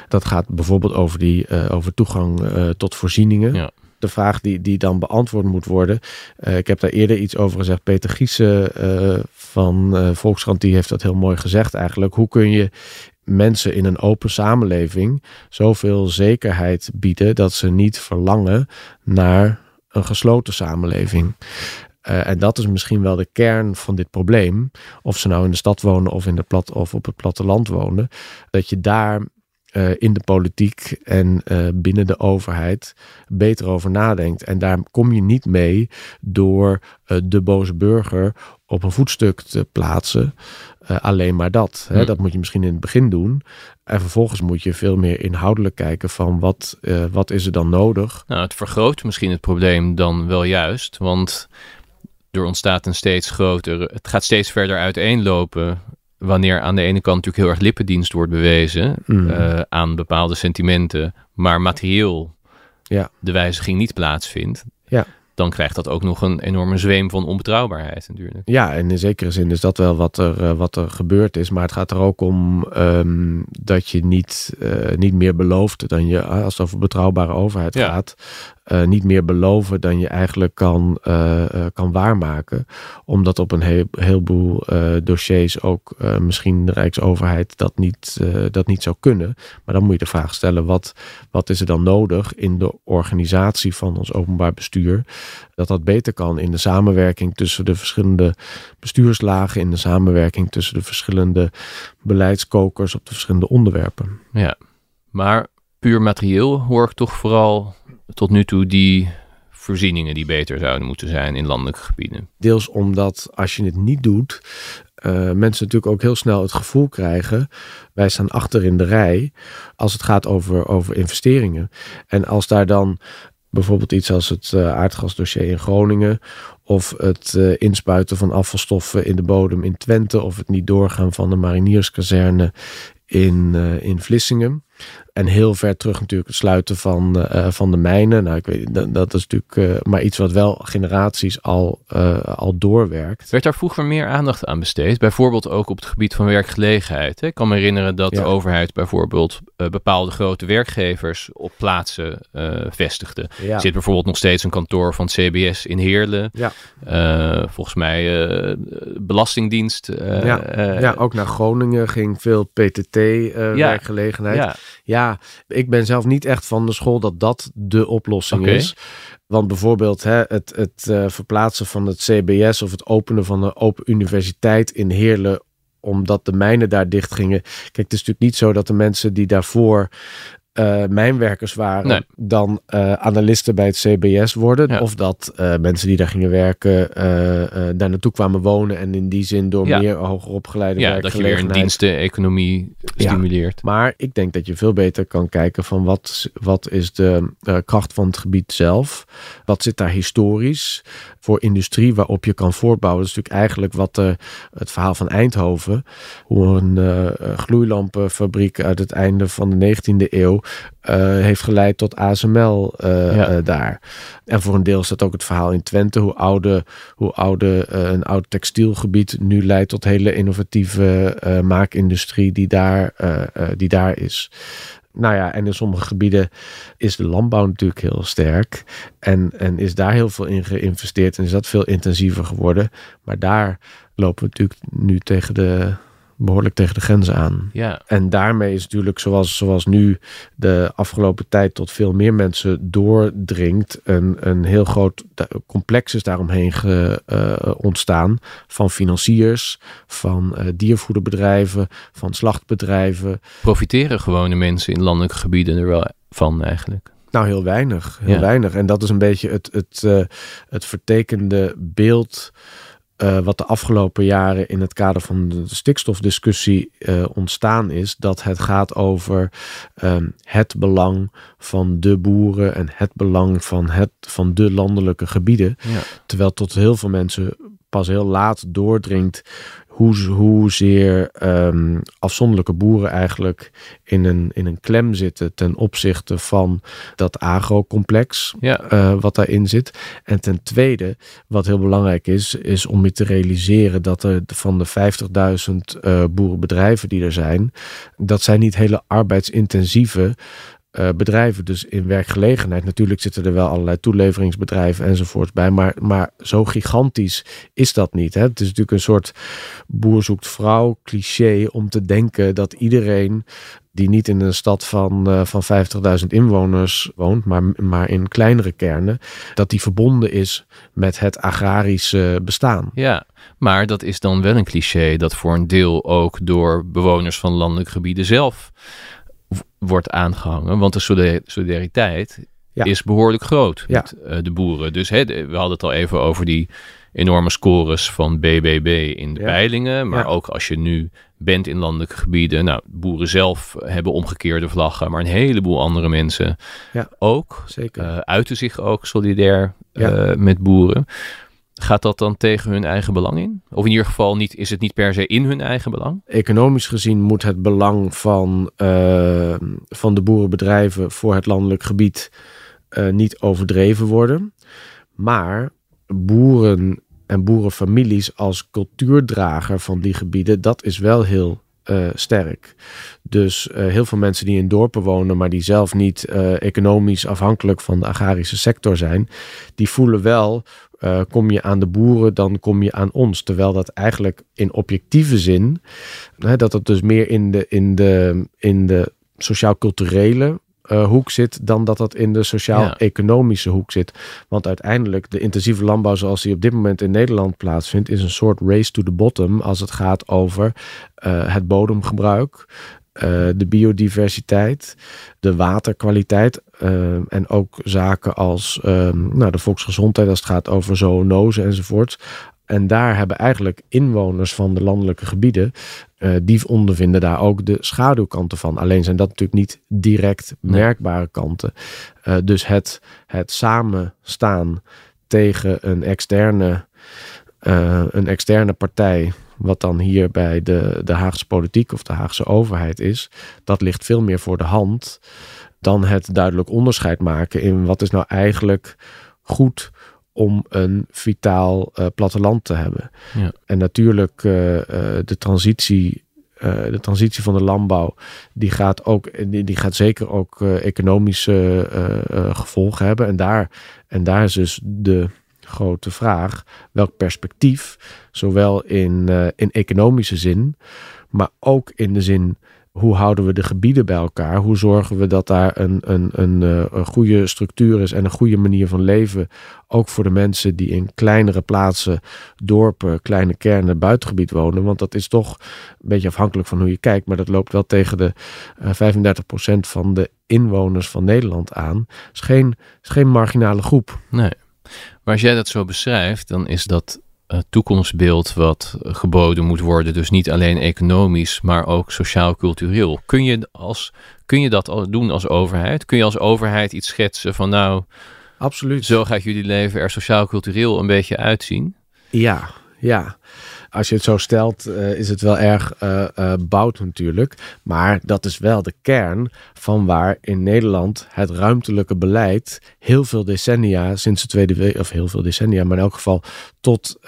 Dat gaat bijvoorbeeld over, die, over toegang tot voorzieningen. Ja de vraag die, die dan beantwoord moet worden. Uh, ik heb daar eerder iets over gezegd. Peter Giesen uh, van uh, Volkskrant die heeft dat heel mooi gezegd eigenlijk. Hoe kun je mensen in een open samenleving zoveel zekerheid bieden dat ze niet verlangen naar een gesloten samenleving? En dat is misschien wel de kern van dit probleem. Of ze nou in de stad wonen of, in de plat, of op het platteland wonen. Dat je daar uh, in de politiek en uh, binnen de overheid beter over nadenkt. En daar kom je niet mee door uh, de boze burger op een voetstuk te plaatsen. alleen maar dat. Hè? Hmm. Dat moet je misschien in het begin doen. En vervolgens moet je veel meer inhoudelijk kijken van wat, wat is er dan nodig. Nou, het vergroot misschien het probleem dan wel juist. Want er ontstaat een steeds groter, het gaat steeds verder uiteenlopen wanneer aan de ene kant natuurlijk heel erg lippendienst wordt bewezen mm. uh, aan bepaalde sentimenten, maar materieel ja. de wijziging niet plaatsvindt, ja. dan krijgt dat ook nog een enorme zweem van onbetrouwbaarheid natuurlijk. Ja, en in zekere zin is dat wel wat er, uh, wat er gebeurd is, maar het gaat er ook om um, dat je niet, uh, niet meer belooft dan je, als het over betrouwbare overheid ja. gaat, uh, niet meer beloven dan je eigenlijk kan, uh, uh, kan waarmaken. Omdat op een heel, heleboel dossiers ook misschien de Rijksoverheid dat niet, dat niet zou kunnen. Maar dan moet je de vraag stellen, wat, wat is er dan nodig in de organisatie van ons openbaar bestuur? Dat dat beter kan in de samenwerking tussen de verschillende bestuurslagen, in de samenwerking tussen de verschillende beleidskokers op de verschillende onderwerpen. Ja, maar puur materieel hoor ik toch vooral tot nu toe die voorzieningen die beter zouden moeten zijn in landelijke gebieden? Deels omdat als je het niet doet, uh, mensen natuurlijk ook heel snel het gevoel krijgen: wij staan achter in de rij als het gaat over, over investeringen. En als daar dan bijvoorbeeld iets als het uh, aardgasdossier in Groningen of het uh, inspuiten van afvalstoffen in de bodem in Twente of het niet doorgaan van de marinierskazerne in, in Vlissingen. En heel ver terug natuurlijk het sluiten van, uh, van de mijnen. Nou, ik weet, dat, dat is natuurlijk uh, maar iets wat wel generaties al, uh, al doorwerkt. Werd daar vroeger meer aandacht aan besteed? Bijvoorbeeld ook op het gebied van werkgelegenheid. Hè? Ik kan me herinneren dat ja. de overheid bijvoorbeeld bepaalde grote werkgevers op plaatsen vestigde. Ja. Er zit bijvoorbeeld nog steeds een kantoor van CBS in Heerlen. Ja. volgens mij Belastingdienst. ja. ja, ook naar Groningen ging veel PTT-werkgelegenheid. Ja. Ja, ik ben zelf niet echt van de school dat dat de oplossing okay. is. Want bijvoorbeeld hè, het, het uh, verplaatsen van het CBS of het openen van een open universiteit in Heerlen omdat de mijnen daar dicht gingen. Kijk, het is natuurlijk niet zo dat de mensen die daarvoor uh, mijnwerkers waren, Nee. dan eh, analisten bij het CBS worden. Ja. Of dat eh, mensen die daar gingen werken, eh, eh, daar naartoe kwamen wonen en in die zin door Ja. meer hoger opgeleide Ja, dat je weer een diensteneconomie Ja. stimuleert. maar ik denk dat je veel beter kan kijken van wat, wat is de eh, kracht van het gebied zelf? Wat zit daar historisch voor industrie waarop je kan voortbouwen? Dat is natuurlijk eigenlijk wat eh, het verhaal van Eindhoven, hoe een eh, gloeilampenfabriek uit het einde van de 19e eeuw eh, heeft geleid tot ASML eh, Ja. eh, daar. En voor een deel dat ook het verhaal in Twente, hoe, oude, hoe oude, een oud textielgebied nu leidt tot hele innovatieve maakindustrie die daar, die daar is. Nou ja, en in sommige gebieden is de landbouw natuurlijk heel sterk. En, en is daar heel veel in geïnvesteerd en is dat veel intensiever geworden. Maar daar lopen we natuurlijk nu tegen de, behoorlijk tegen de grenzen aan. Ja, En daarmee is natuurlijk, zoals, zoals nu de afgelopen tijd tot veel meer mensen doordringt, een, een heel groot complex is daaromheen ge, eh, ontstaan. Van financiers, van eh, diervoederbedrijven, van slachtbedrijven. profiteren gewone mensen in landelijke gebieden er wel van eigenlijk. Nou, heel weinig. Heel Ja. weinig. En dat is een beetje het, het, eh, het vertekende beeld. Eh, wat de afgelopen jaren in het kader van de stikstofdiscussie eh, ontstaan is. Dat het gaat over ehm, het belang van de boeren en het belang van, het, van de landelijke gebieden. Ja. Terwijl tot heel veel mensen pas heel laat doordringt hoe, hoezeer ehm afzonderlijke boeren eigenlijk in een, in een klem zitten ten opzichte van dat agrocomplex Ja, eh, wat daarin zit. En ten tweede, wat heel belangrijk is, is om je te realiseren dat er van de 50.000 eh, boerenbedrijven die er zijn, dat zijn niet hele arbeidsintensieve eh, bedrijven. Dus in werkgelegenheid, natuurlijk zitten er wel allerlei toeleveringsbedrijven enzovoorts bij, maar, maar zo gigantisch is dat niet. Hè? Het is natuurlijk een soort boer zoekt vrouw cliché om te denken dat iedereen die niet in een stad van, eh, van 50.000 inwoners woont, maar, maar in kleinere kernen, dat die verbonden is met het agrarische bestaan. ja, maar dat is dan wel een cliché dat voor een deel ook door bewoners van landelijke gebieden zelf wordt aangehangen. Want de solida- solidariteit Ja. is behoorlijk groot met eh, de boeren. Dus hè, we hadden het al even over die enorme scores van BBB in de Ja. peilingen. Maar ook als je nu bent in landelijke gebieden. Nou, boeren zelf hebben omgekeerde vlaggen, maar een heleboel andere mensen ook. Zeker. eh uiten zich ook solidair eh, met boeren. Gaat dat dan tegen hun eigen belang in? Of in ieder geval niet, is het niet per se in hun eigen belang? Economisch gezien moet het belang van, eh, van de boerenbedrijven voor het landelijk gebied eh, niet overdreven worden. Maar boeren en boerenfamilies als cultuurdrager van die gebieden, dat is wel heel eh, sterk. Dus heel veel mensen die in dorpen wonen, maar die zelf niet economisch afhankelijk van de agrarische sector zijn, die voelen wel, eh, kom je aan de boeren, dan kom je aan ons. Terwijl dat eigenlijk in objectieve zin, hè, dat het dus meer in de, in de, in de sociaal-culturele eh, hoek zit dan dat dat in de sociaal-economische hoek zit. Want uiteindelijk de intensieve landbouw zoals die op dit moment in Nederland plaatsvindt, is een soort race to the bottom als het gaat over eh, het bodemgebruik. Eh, de biodiversiteit, de waterkwaliteit eh, en ook zaken als ehm, nou, de volksgezondheid als het gaat over zoonose enzovoort. En daar hebben eigenlijk inwoners van de landelijke gebieden, eh, die ondervinden daar ook de schaduwkanten van. Alleen zijn dat natuurlijk niet direct merkbare kanten. Eh, dus het, het samenstaan tegen een externe, een externe partij, wat dan hier bij de, de Haagse politiek of de Haagse overheid is, dat ligt veel meer voor de hand dan het duidelijk onderscheid maken in wat is nou eigenlijk goed om een vitaal eh, platteland te hebben. Ja. En natuurlijk eh, eh, de transitie. de transitie van de landbouw, die gaat, ook, die, die gaat zeker ook economische gevolgen hebben. En daar, en daar is dus de grote vraag: welk perspectief, zowel in, eh, in economische zin, maar ook in de zin hoe houden we de gebieden bij elkaar? Hoe zorgen we dat daar een, een, een, eh, een goede structuur is en een goede manier van leven? Ook voor de mensen die in kleinere plaatsen, dorpen, kleine kernen, buitengebied wonen. Want dat is toch een beetje afhankelijk van hoe je kijkt. Maar dat loopt wel tegen de uh, 35% van de inwoners van Nederland aan. Het is geen, is geen marginale groep. Nee. Maar als jij dat zo beschrijft, dan is dat uh, toekomstbeeld wat geboden moet worden. Dus niet alleen economisch, maar ook sociaal-cultureel. Kun je, als, kun je dat doen als overheid? Kun je als overheid iets schetsen van nou, Absoluut. zo gaat jullie leven er sociaal-cultureel een beetje uitzien? Ja, ja als je het zo stelt, uh, is het wel erg uh, uh, bout natuurlijk. Maar dat is wel de kern van waar in Nederland het ruimtelijke beleid heel veel decennia, sinds de Tweede Wereld, of heel veel decennia, maar in elk geval tot,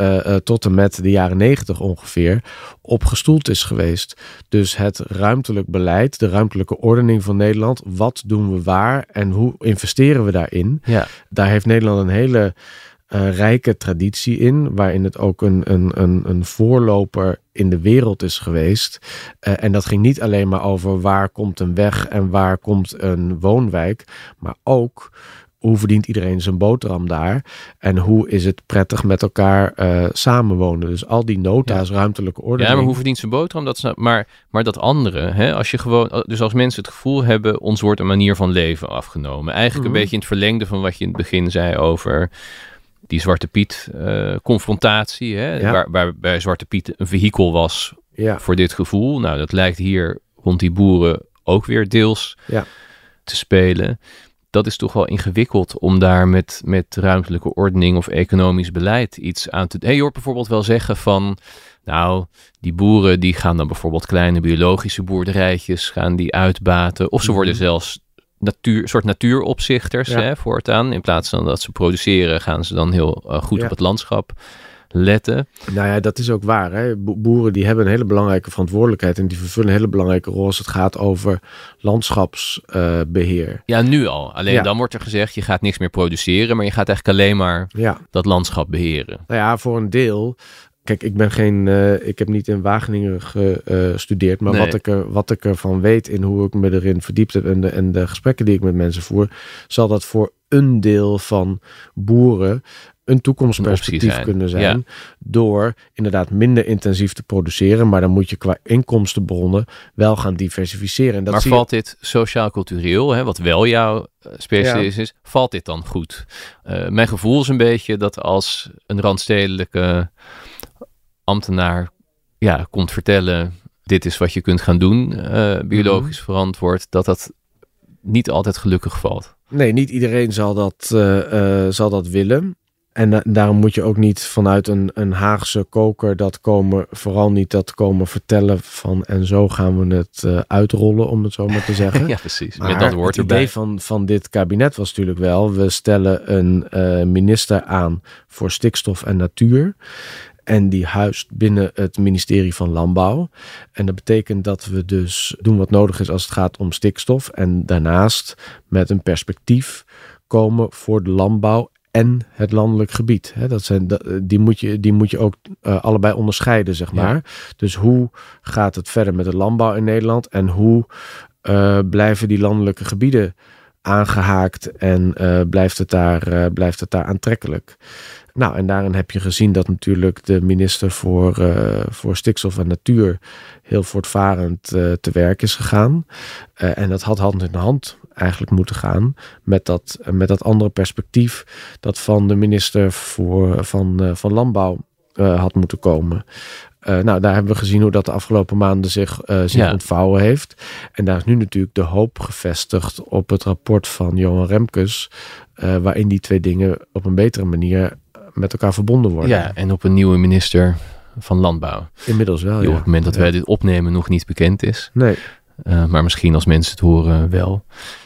tot en met de jaren negentig ongeveer, op gestoeld is geweest. Dus het ruimtelijk beleid, de ruimtelijke ordening van Nederland, wat doen we waar en hoe investeren we daarin? Ja. Daar heeft Nederland een hele uh, rijke traditie in, waarin het ook een, een, een, een voorloper in de wereld is geweest. Uh, en dat ging niet alleen maar over waar komt een weg en waar komt een woonwijk, maar ook hoe verdient iedereen zijn boterham daar? En hoe is het prettig met elkaar uh, samenwonen? Dus al die nota's, ja. ruimtelijke orde. Ja, maar hoe verdient zijn boterham? Dat is, nou- maar, maar dat andere, hè? Als je gewoon, dus als mensen het gevoel hebben, ons wordt een manier van leven afgenomen. Eigenlijk mm -hmm. een beetje in het verlengde van wat je in het begin zei over die Zwarte Piet uh, confrontatie, hè, ja. waar, waarbij Zwarte Piet een vehikel was ja. voor dit gevoel. Nou, dat lijkt hier rond die boeren ook weer deels ja. te spelen. Dat is toch wel ingewikkeld om daar met, met ruimtelijke ordening of economisch beleid iets aan te. Hey, je hoort bijvoorbeeld wel zeggen van, nou, die boeren die gaan dan bijvoorbeeld kleine biologische boerderijtjes, gaan die uitbaten. Of ze worden Mhm. zelfs natuur, soort natuuropzichters Ja. hè, voortaan. In plaats van dat ze produceren, gaan ze dan heel uh, goed Ja. op het landschap letten. Nou ja, dat is ook waar. Hè? Bo- Boeren die hebben een hele belangrijke verantwoordelijkheid en die vervullen een hele belangrijke rol als het gaat over landschapsbeheer. Ja, nu al. Alleen Ja. dan wordt er gezegd, je gaat niks meer produceren, maar je gaat eigenlijk alleen maar ja, dat landschap beheren. nou ja, voor een deel. Kijk, ik ben geen, eh, ik heb niet in Wageningen gestudeerd, maar Nee. wat, ik er, wat ik ervan weet in hoe ik me erin verdiept heb en de, en de gesprekken die ik met mensen voer, zal dat voor een deel van boeren een toekomstperspectief zijn, kunnen zijn. Door inderdaad minder intensief te produceren, maar dan moet je qua inkomstenbronnen wel gaan diversificeren. En dat maar je- valt dit sociaal-cultureel, hè, wat wel jouw eh, specialisme is, valt dit dan goed? Eh, mijn gevoel is een beetje dat als een randstedelijke ambtenaar ja, komt vertellen, dit is wat je kunt gaan doen, eh, biologisch verantwoord, dat dat niet altijd gelukkig valt. Nee, niet iedereen zal dat, eh, eh, zal dat willen. En da- daarom moet je ook niet vanuit een, een Haagse koker dat komen, vooral niet dat komen vertellen van en zo gaan we het uitrollen, om het zo maar te zeggen. ja, precies. Maar Met dat woord het erbij. idee van, van dit kabinet was natuurlijk wel, we stellen een minister aan voor stikstof en natuur. En die huist binnen het ministerie van Landbouw. En dat betekent dat we dus doen wat nodig is als het gaat om stikstof. En daarnaast met een perspectief komen voor de landbouw en het landelijk gebied. Dat zijn, die, moet je, die moet je ook eh, allebei onderscheiden, zeg Ja. maar. Dus hoe gaat het verder met de landbouw in Nederland? En hoe eh, blijven die landelijke gebieden aangehaakt en eh, blijft, het daar, eh, blijft het daar aantrekkelijk? Nou, en daarin heb je gezien dat natuurlijk de minister voor, eh, voor stikstof en natuur heel voortvarend eh, te werk is gegaan. Eh, en dat had hand in hand eigenlijk moeten gaan met dat, met dat andere perspectief dat van de minister voor, van, van Landbouw had moeten komen. Nou, daar hebben we gezien hoe dat de afgelopen maanden zich, zich Ja. ontvouwen heeft. En daar is nu natuurlijk de hoop gevestigd op het rapport van Johan Remkes, waarin die twee dingen op een betere manier met elkaar verbonden worden. Ja, en op een nieuwe minister van Landbouw. Inmiddels wel. Die op het moment dat wij dit opnemen nog niet bekend is. Nee, Uh, maar misschien als mensen het horen wel.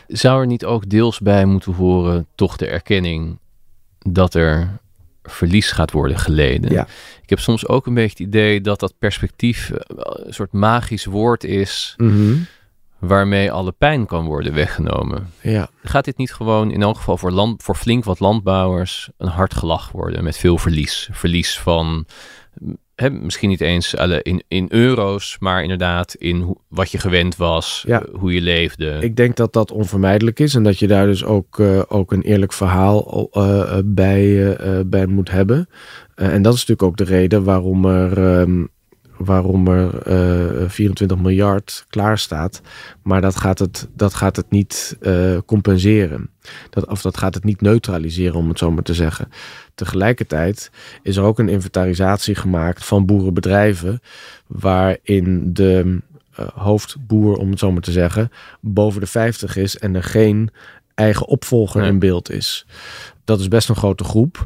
Zou er niet ook deels bij moeten horen toch de erkenning dat er verlies gaat worden geleden? Ja. Ik heb soms ook een beetje het idee dat dat perspectief uh, een soort magisch woord is Mhm. Waarmee alle pijn kan worden weggenomen. ja. Gaat dit niet gewoon in elk geval voor, land, voor flink wat landbouwers een hard gelach worden met veel verlies? Verlies van hè, misschien niet eens alle in, in euro's, maar inderdaad in wat je gewend was, Ja. eh, hoe je leefde. Ik denk dat dat onvermijdelijk is en dat je daar dus ook, eh, ook een eerlijk verhaal eh, bij, bij moet hebben. En dat is natuurlijk ook de reden waarom er, ehm, waarom er eh, 24 miljard klaar staat. Maar dat gaat het, dat gaat het niet eh, compenseren. Dat, of dat gaat het niet neutraliseren, om het zo maar te zeggen. Tegelijkertijd is er ook een inventarisatie gemaakt van boerenbedrijven. waarin de eh, hoofdboer, om het zo maar te zeggen, boven de 50 is en er geen eigen opvolger Nee. in beeld is. Dat is best een grote groep.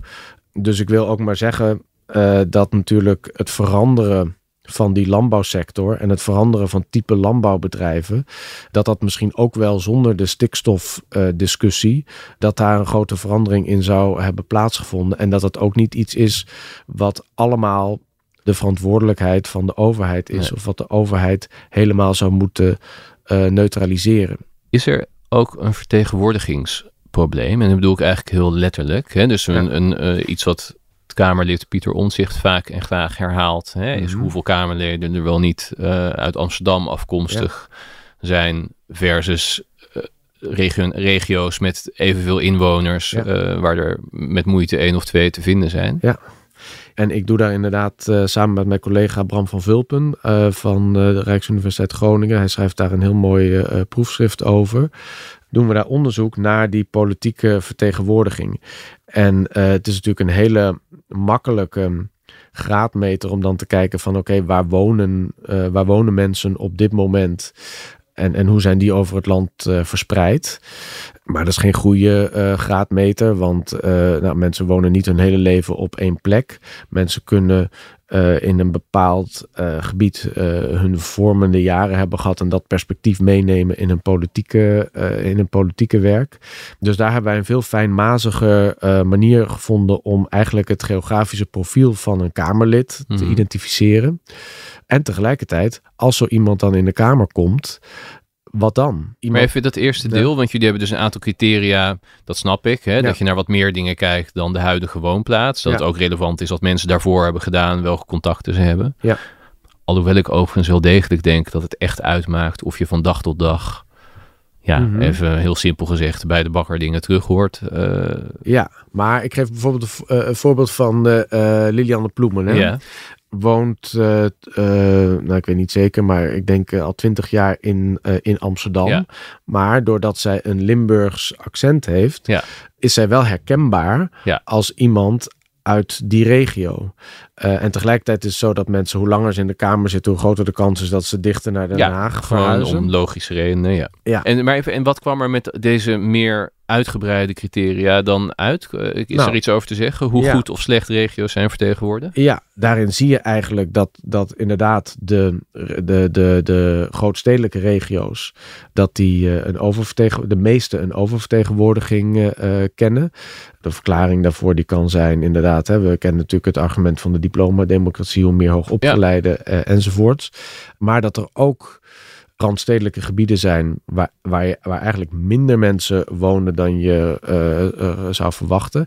Dus ik wil ook maar zeggen eh, dat natuurlijk het veranderen van die landbouwsector en het veranderen van type landbouwbedrijven, dat dat misschien ook wel zonder de stikstofdiscussie, dat daar een grote verandering in zou hebben plaatsgevonden. En dat het ook niet iets is wat allemaal de verantwoordelijkheid van de overheid is, Nee. of wat de overheid helemaal zou moeten eh, neutraliseren. Is er ook een vertegenwoordigingsprobleem? En dat bedoel ik eigenlijk heel letterlijk. Hè? Dus een, een, eh, iets wat Kamerlid Pieter Omzicht vaak en graag herhaalt, hè, is Mhm. hoeveel Kamerleden er wel niet eh, uit Amsterdam afkomstig zijn versus eh, regio- regio's met evenveel inwoners, Ja. eh, waar er met moeite één of twee te vinden zijn. En ik doe daar inderdaad samen met mijn collega Bram van Vulpen van de Rijksuniversiteit Groningen. Hij schrijft daar een heel mooi proefschrift over. Doen we daar onderzoek naar die politieke vertegenwoordiging. En eh, het is natuurlijk een hele makkelijke graadmeter om dan te kijken van oké, waar, wonen, eh, waar wonen mensen op dit moment? En, en hoe zijn die over het land eh, verspreid? Maar dat is geen goede eh, graadmeter, want eh, nou, mensen wonen niet hun hele leven op één plek. Mensen kunnen eh, in een bepaald gebied hun vormende jaren hebben gehad en dat perspectief meenemen in een politieke, in een politieke werk. Dus daar hebben wij een veel fijnmaziger eh, manier gevonden om eigenlijk het geografische profiel van een Kamerlid te Mhm. identificeren. En tegelijkertijd, als zo iemand dan in de Kamer komt, wat dan? Maar even dat eerste de- deel, want jullie hebben dus een aantal criteria, dat snap ik, hè, Ja. dat je naar wat meer dingen kijkt dan de huidige woonplaats. Dat Ja. het ook relevant is wat mensen daarvoor hebben gedaan, welke contacten ze hebben. Ja. Alhoewel ik overigens wel degelijk denk dat het echt uitmaakt of je van dag tot dag, ja, Mhm. even heel simpel gezegd, bij de bakker dingen terug hoort. Eh, Ja, maar ik geef bijvoorbeeld een, eh, een voorbeeld van eh, Lilianne Ploemen. Hè? ja. Woont, nou ik weet niet zeker, maar ik denk al twintig jaar in, in Amsterdam. Maar doordat zij een Limburgs accent heeft, Ja. is zij wel herkenbaar Ja. als iemand uit die regio. Eh, en tegelijkertijd is het zo dat mensen, hoe langer ze in de Kamer zitten, hoe groter de kans is dat ze dichter naar Den Ja, Haag verhuizen. om logische redenen, ja. Ja. En, maar even, en wat kwam er met deze meer uitgebreide criteria dan uit? Eh, Is Nou, er iets over te zeggen? Hoe ja. goed of slecht regio's zijn vertegenwoordigd? Ja, daarin zie je eigenlijk dat, dat inderdaad de, de, de, de grootstedelijke regio's, dat die eh, een oververtegen, de meeste een oververtegenwoordiging eh, kennen. De verklaring daarvoor die kan zijn inderdaad, hè, we kennen natuurlijk het argument van de diploma-democratie, hoe meer hoogopgeleide eh, enzovoorts. Maar dat er ook randstedelijke gebieden zijn waar, waar, je, waar eigenlijk minder mensen wonen dan je eh, eh, zou verwachten.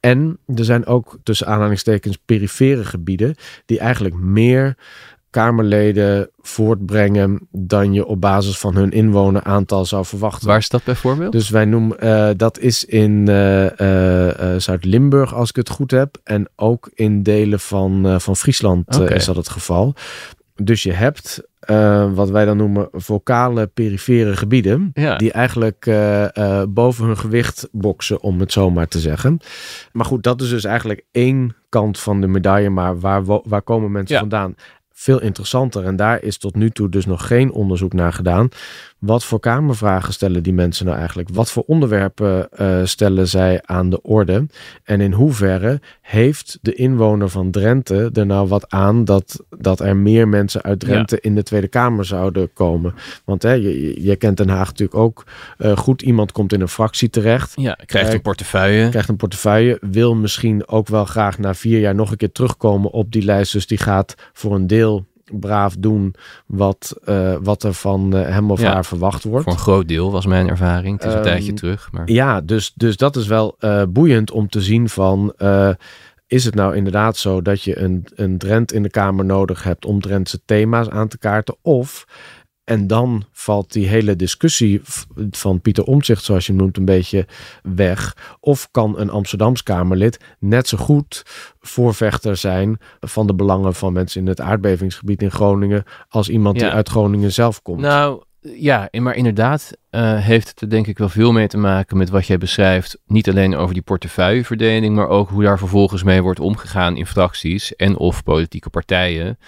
En er zijn ook tussen aanhalingstekens perifere gebieden die eigenlijk meer Kamerleden voortbrengen dan je op basis van hun inwoneraantal zou verwachten. Waar is dat bijvoorbeeld? Dus wij noemen eh, dat is in Zuid-Limburg, als ik het goed heb. En ook in delen van, van Friesland is dat het geval. Dus je hebt eh, wat wij dan noemen vocale perifere gebieden. ja. Die eigenlijk eh, eh, boven hun gewicht boksen, om het zo maar te zeggen. Maar goed, dat is dus eigenlijk één kant van de medaille. Maar waar, waar komen mensen Ja. vandaan? Veel interessanter. En daar is tot nu toe dus nog geen onderzoek naar gedaan. Wat voor kamervragen stellen die mensen nou eigenlijk? Wat voor onderwerpen eh, stellen zij aan de orde? En in hoeverre heeft de inwoner van Drenthe er nou wat aan dat, dat er meer mensen uit Drenthe in de Tweede Kamer zouden komen? Want hè, je, je- kent Den Haag natuurlijk ook eh, goed. Iemand komt in een fractie terecht, ja, krijgt Eh, een portefeuille. krijgt een portefeuille, wil misschien ook wel graag na vier jaar nog een keer terugkomen op die lijst. Dus die gaat voor een deel braaf doen wat, eh, wat er van eh, hem of Ja. haar verwacht wordt. Voor een groot deel was mijn ervaring. Het is een Ehm, tijdje terug. Maar... Ja, dus, dus dat is wel eh, boeiend om te zien van... is het nou inderdaad zo dat je een, een Drent in de Kamer nodig hebt om Drentse thema's aan te kaarten? Of, en dan valt die hele discussie van Pieter Omtzigt, zoals je noemt, een beetje weg. Of kan een Amsterdams Kamerlid net zo goed voorvechter zijn van de belangen van mensen in het aardbevingsgebied in Groningen als iemand die uit Groningen zelf komt? Nou, ja, maar inderdaad uh, heeft het er denk ik wel veel mee te maken met wat jij beschrijft. Niet alleen over die portefeuilleverdeling, maar ook hoe daar vervolgens mee wordt omgegaan in fracties en of politieke partijen.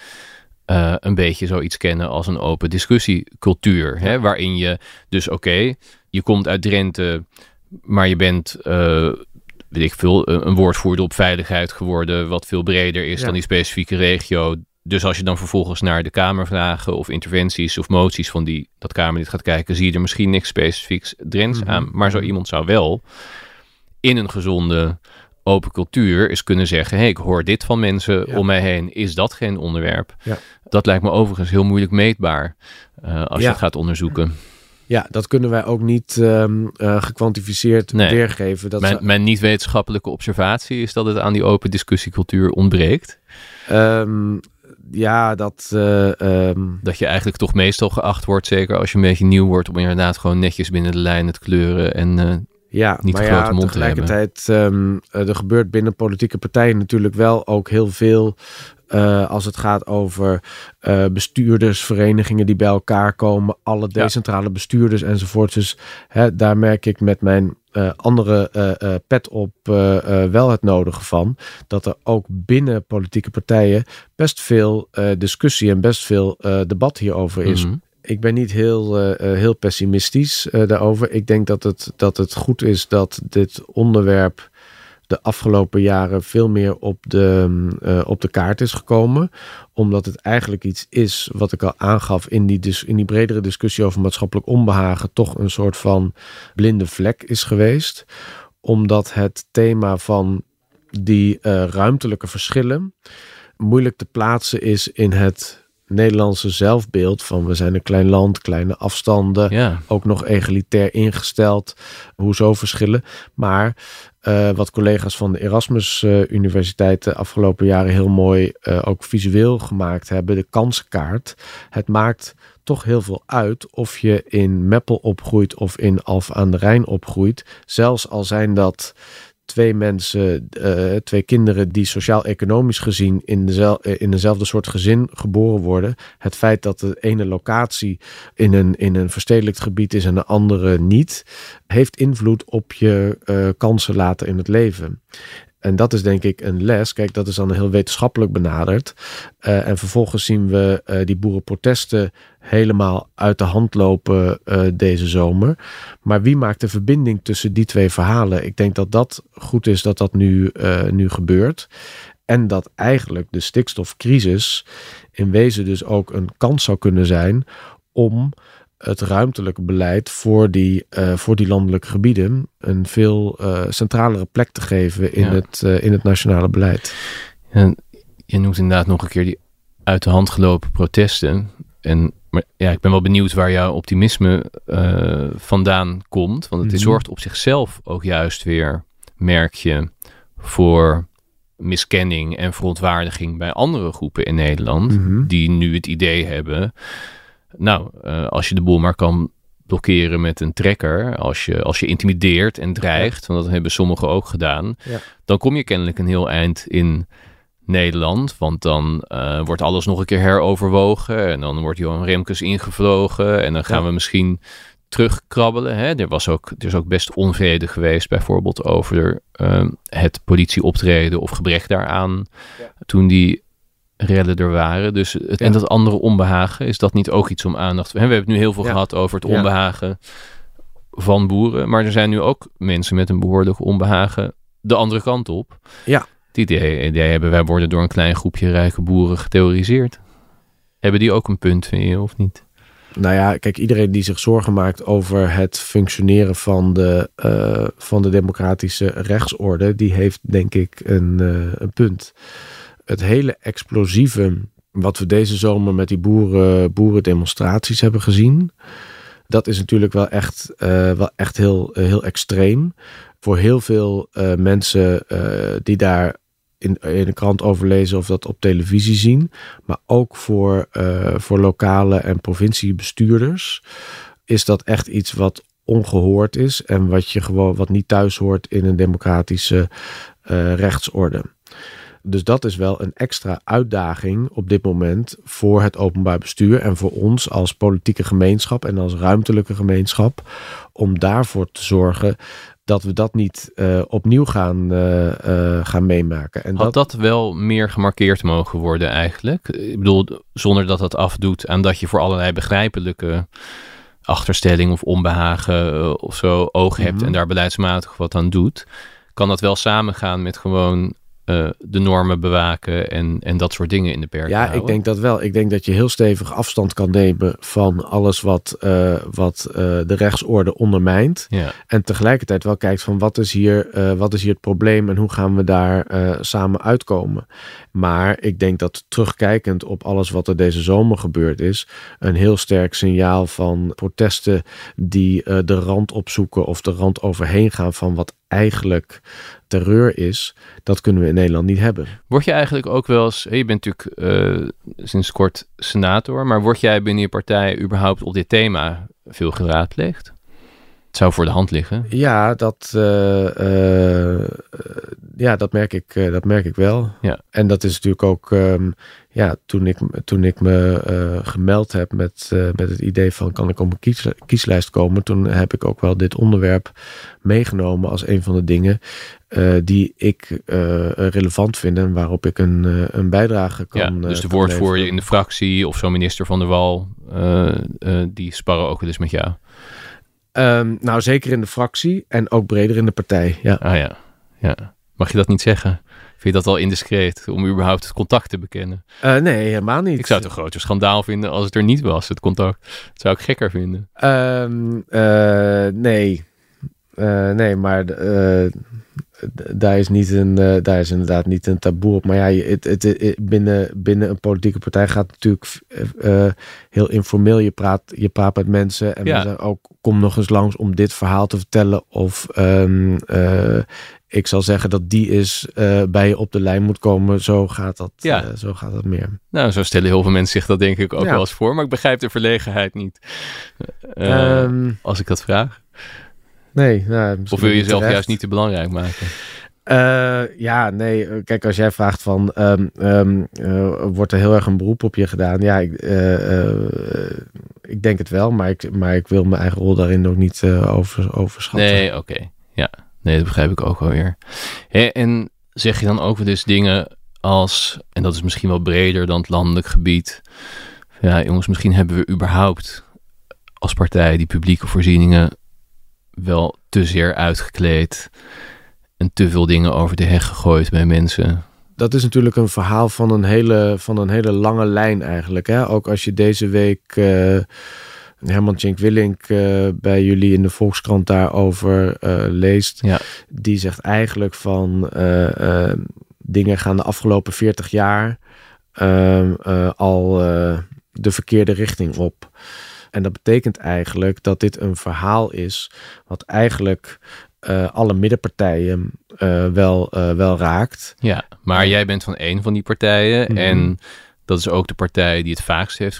Uh, een beetje zoiets kennen als een open discussiecultuur. Hè, waarin je dus, oké, je komt uit Drenthe, maar je bent, uh, weet ik veel, een woordvoerder op veiligheid geworden, wat veel breder is dan die specifieke regio. Dus als je dan vervolgens naar de Kamervragen of interventies of moties van die, dat Kamerlid gaat kijken, zie je er misschien niks specifieks Drents mhm. aan. Maar zo mhm. iemand zou wel in een gezonde open cultuur is kunnen zeggen: hey, ik hoor dit van mensen om mij heen. Is dat geen onderwerp? Ja. Dat lijkt me overigens heel moeilijk meetbaar uh, als je het gaat onderzoeken. Ja, dat kunnen wij ook niet um, uh, gekwantificeerd weergeven. Dat mijn, mijn niet-wetenschappelijke observatie is dat het aan die open discussiecultuur ontbreekt. Um, ja, dat... Uh, um... Dat je eigenlijk toch meestal geacht wordt, zeker als je een beetje nieuw wordt, om inderdaad gewoon netjes binnen de lijn te kleuren en ja, niet maar ja, tegelijkertijd, um, er gebeurt binnen politieke partijen natuurlijk wel ook heel veel uh, als het gaat over uh, bestuurdersverenigingen die bij elkaar komen, alle decentrale bestuurders enzovoort. Dus hè, daar merk ik met mijn uh, andere pet op wel het nodige van. Dat er ook binnen politieke partijen best veel discussie en best veel debat hierover is. Mhm. Ik ben niet heel, heel pessimistisch daarover. Ik denk dat het, dat het goed is dat dit onderwerp de afgelopen jaren veel meer op de, uh, op de kaart is gekomen. Omdat het eigenlijk iets is wat ik al aangaf in die, dus, in die bredere discussie over maatschappelijk onbehagen. Toch een soort van blinde vlek is geweest. Omdat het thema van die ruimtelijke verschillen moeilijk te plaatsen is in het Nederlandse zelfbeeld van we zijn een klein land, kleine afstanden, ja. ook nog egalitair ingesteld. Hoezo verschillen? Maar uh, wat collega's van de Erasmus uh, Universiteit de afgelopen jaren heel mooi uh, ook visueel gemaakt hebben, de kansenkaart. Het maakt toch heel veel uit of je in Meppel opgroeit of in Alf aan de Rijn opgroeit. Zelfs al zijn dat twee mensen, uh, twee kinderen die sociaal-economisch gezien in, eh, in dezelfde soort gezin geboren worden. Het feit dat de ene locatie in een, in een verstedelijkt gebied is en de andere niet, heeft invloed op je uh, kansen later in het leven. En dat is denk ik een les. Kijk, dat is dan heel wetenschappelijk benaderd. Uh, en vervolgens zien we uh, die boerenprotesten helemaal uit de hand lopen uh, deze zomer. Maar wie maakt de verbinding tussen die twee verhalen? Ik denk dat dat goed is dat dat nu, nu gebeurt. En dat eigenlijk de stikstofcrisis in wezen dus ook een kans zou kunnen zijn om het ruimtelijke beleid voor die, uh, voor die landelijke gebieden een veel uh, centralere plek te geven in, het, uh, in het nationale beleid. En je noemt inderdaad nog een keer die uit de hand gelopen protesten. En maar ja, ik ben wel benieuwd waar jouw optimisme vandaan komt. Want het mm -hmm. zorgt op zichzelf ook juist weer, merk je, voor miskenning en verontwaardiging bij andere groepen in Nederland. Mm -hmm. Die nu het idee hebben nou, uh, als je de boel maar kan blokkeren met een trekker, als je, als je intimideert en dreigt, want dat hebben sommigen ook gedaan, ja. dan kom je kennelijk een heel eind in Nederland. Want dan uh, wordt alles nog een keer heroverwogen en dan wordt Johan Remkes ingevlogen en dan gaan ja. we misschien terugkrabbelen. Hè? Er, was ook, er is ook best onvrede geweest, bijvoorbeeld over uh, het politieoptreden of gebrek daaraan. Ja. Toen die rellen er waren. Dus het, En dat andere onbehagen, is dat niet ook iets om aandacht... We hebben het nu heel veel gehad over het onbehagen van boeren. Maar er zijn nu ook mensen met een behoorlijk onbehagen de andere kant op. Ja. Die idee, idee hebben wij worden door een klein groepje rijke boeren getheoriseerd. Hebben die ook een punt, vind je, of niet? Nou ja, kijk, iedereen die zich zorgen maakt over het functioneren van de, uh, van de democratische rechtsorde, die heeft denk ik een, uh, een punt het hele explosieve wat we deze zomer met die boeren, boerendemonstraties hebben gezien. Dat is natuurlijk wel echt, uh, wel echt heel, heel extreem. Voor heel veel uh, mensen die daar in, in de krant overlezen of dat op televisie zien. Maar ook voor, voor lokale en provinciebestuurders is dat echt iets wat ongehoord is en wat je gewoon wat niet thuis hoort in een democratische rechtsorde. Dus dat is wel een extra uitdaging op dit moment voor het openbaar bestuur en voor ons als politieke gemeenschap en als ruimtelijke gemeenschap. Om daarvoor te zorgen dat we dat niet uh, opnieuw gaan, uh, uh, gaan meemaken. En Had dat... dat wel meer gemarkeerd mogen worden eigenlijk? Ik bedoel, zonder dat dat afdoet aan dat je voor allerlei begrijpelijke achterstelling of onbehagen of zo oog hebt mm-hmm. en daar beleidsmatig wat aan doet. Kan dat wel samengaan met gewoon uh, de normen bewaken en, en dat soort dingen in de perk Ja, ik denk dat wel. Ik denk dat je heel stevig afstand kan nemen van alles wat, uh, wat uh, de rechtsorde ondermijnt. Ja. En tegelijkertijd wel kijkt van wat is hier, wat is hier het probleem en hoe gaan we daar samen uitkomen. Maar ik denk dat terugkijkend op alles wat er deze zomer gebeurd is, een heel sterk signaal van protesten die de rand opzoeken of de rand overheen gaan van wat eigenlijk terreur is, dat kunnen we in Nederland niet hebben. Word je eigenlijk ook wel eens, je bent natuurlijk uh, sinds kort senator, maar word jij binnen je partij überhaupt op dit thema veel geraadpleegd? Het zou voor de hand liggen. Ja, dat, uh, uh, ja, dat, merk, ik, dat merk ik wel. Ja. En dat is natuurlijk ook, um, ja, toen ik, toen ik me gemeld heb met, met het idee van kan ik op een kies, kieslijst komen, toen heb ik ook wel dit onderwerp meegenomen als een van de dingen die ik relevant vind en waarop ik een, een bijdrage kan. Ja, dus de woordvoerder in de fractie of zo'n minister van der Wal, die sparren ook wel eens met jou. Um, nou, zeker in de fractie en ook breder in de partij. Ja. Ah ja. ja. Mag je dat niet zeggen? Vind je dat al indiscreet om überhaupt het contact te bekennen? Uh, nee, helemaal niet. Ik zou het een groter schandaal vinden als het er niet was, het contact. Dat zou ik gekker vinden. Um, uh, nee. Uh, nee, maar daar is, niet een, uh, daar is inderdaad niet een taboe op. Maar ja, het, het, het, binnen, binnen een politieke partij gaat het natuurlijk uh, heel informeel. Je praat, je praat met mensen en ja. ook kom nog eens langs om dit verhaal te vertellen. Of um, ik zal zeggen dat die is bij je op de lijn moet komen. Zo gaat dat, ja. zo gaat dat meer. Nou, zo stellen heel veel mensen zich dat denk ik ook ja. wel eens voor. Maar ik begrijp de verlegenheid niet. Um, als ik dat vraag. Nee. Nou, of wil je jezelf juist niet te belangrijk maken? Uh, ja, nee. Kijk, als jij vraagt van, um, um, uh, wordt er heel erg een beroep op je gedaan? Ja, ik, uh, ik denk het wel, maar ik, maar ik wil mijn eigen rol daarin ook niet over, overschatten. Nee, oké. Okay. Ja, nee, dat begrijp ik ook wel weer. en zeg je dan ook eens dingen als, en dat is misschien wel breder dan het landelijk gebied. Ja, jongens, misschien hebben we überhaupt als partij die publieke voorzieningen wel te zeer uitgekleed en te veel dingen over de heg gegooid bij mensen. Dat is natuurlijk een verhaal van een hele, van een hele lange lijn eigenlijk. Hè? Ook als je deze week uh, Herman Tjenk Willink uh, bij jullie in de Volkskrant daarover uh, leest. Ja. Die zegt eigenlijk van dingen gaan de afgelopen 40 jaar ehm, al de verkeerde richting op. En dat betekent eigenlijk dat dit een verhaal is wat eigenlijk uh, alle middenpartijen uh, wel, uh, wel raakt. Ja, maar jij bent van één van die partijen mm -hmm. en dat is ook de partij die het vaakst heeft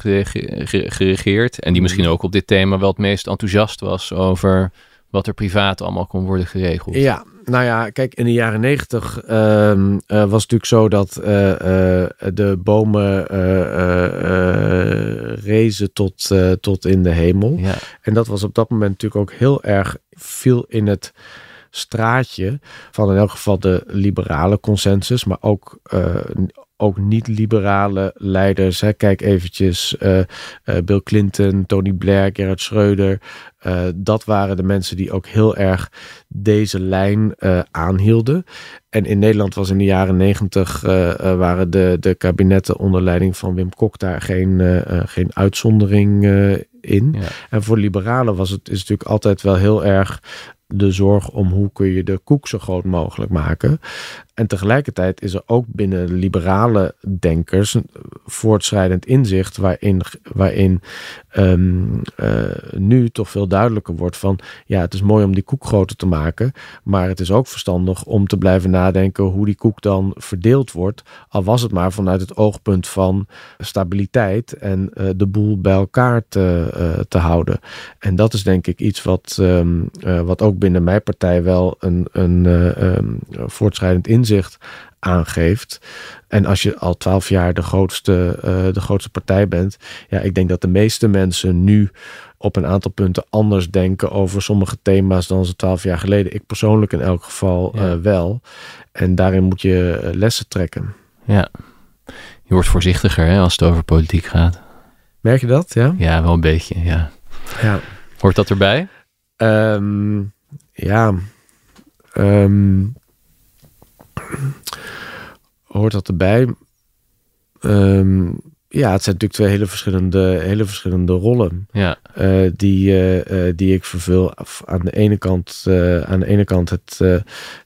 geregeerd en die misschien ook op dit thema wel het meest enthousiast was over wat er privaat allemaal kon worden geregeld. Ja, nou ja, kijk, in de jaren negentig uh, uh, was het natuurlijk zo dat uh, de bomen rezen tot, tot in de hemel. Ja. En dat was op dat moment natuurlijk ook heel erg viel in het straatje van in elk geval de liberale consensus, maar ook, ook niet-liberale leiders. Hè. Kijk eventjes uh, uh, Bill Clinton, Tony Blair, Gerhard Schreuder. Uh, dat waren de mensen die ook heel erg deze lijn aanhielden. En in Nederland was in de jaren negentig waren de, de kabinetten onder leiding van Wim Kok daar geen, geen uitzondering in. Ja. En voor liberalen was het is natuurlijk altijd wel heel erg de zorg om hoe kun je de koek zo groot mogelijk maken. En tegelijkertijd is er ook binnen liberale denkers een voortschrijdend inzicht waarin, waarin ehm, eh, nu toch veel duidelijker wordt van ja, het is mooi om die koek groter te maken, maar het is ook verstandig om te blijven nadenken hoe die koek dan verdeeld wordt, al was het maar vanuit het oogpunt van stabiliteit en uh, de boel bij elkaar te, te houden. En dat is denk ik iets wat, um, wat ook binnen mijn partij wel een, een um, voortschrijdend inzicht aangeeft. En als je al twaalf jaar de grootste, uh, de grootste partij bent, ja, ik denk dat de meeste mensen nu op een aantal punten anders denken over sommige thema's dan ze twaalf jaar geleden. Ik persoonlijk in elk geval ja. uh, wel. En daarin moet je uh, lessen trekken. Ja, je wordt voorzichtiger hè, als het over politiek gaat. Merk je dat? Ja, ja wel een beetje. Ja. ja. Hoort dat erbij? Um, ja. Um, hoort dat erbij? Um, ja, het zijn natuurlijk twee hele verschillende, hele verschillende rollen. Ja. Uh, die, uh, uh, die ik vervul. Aan de ene kant, aan de ene kant het,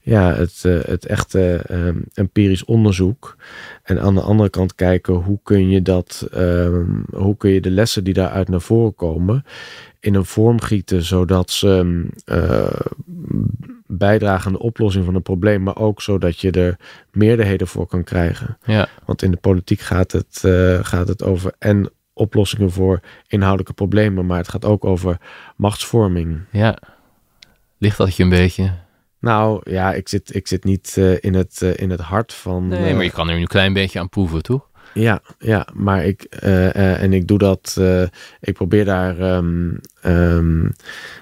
ja, het, het echte empirisch onderzoek. En aan de andere kant kijken hoe kun je dat, hoe kun je de lessen die daaruit naar voren komen in een vorm gieten, zodat ze bijdragen aan de oplossing van een probleem, maar ook zodat je er meerderheden voor kan krijgen. Ja. Want in de politiek gaat het, uh, gaat het over en oplossingen voor inhoudelijke problemen, maar het gaat ook over machtsvorming. Ja. Ligt dat je een beetje? Nou ja, ik zit, ik zit niet uh, in, het, uh, in het hart van. Nee, maar je kan er nu een klein beetje aan proeven, toch? Ja, ja, maar ik uh, en ik doe dat. ik probeer daar um, um,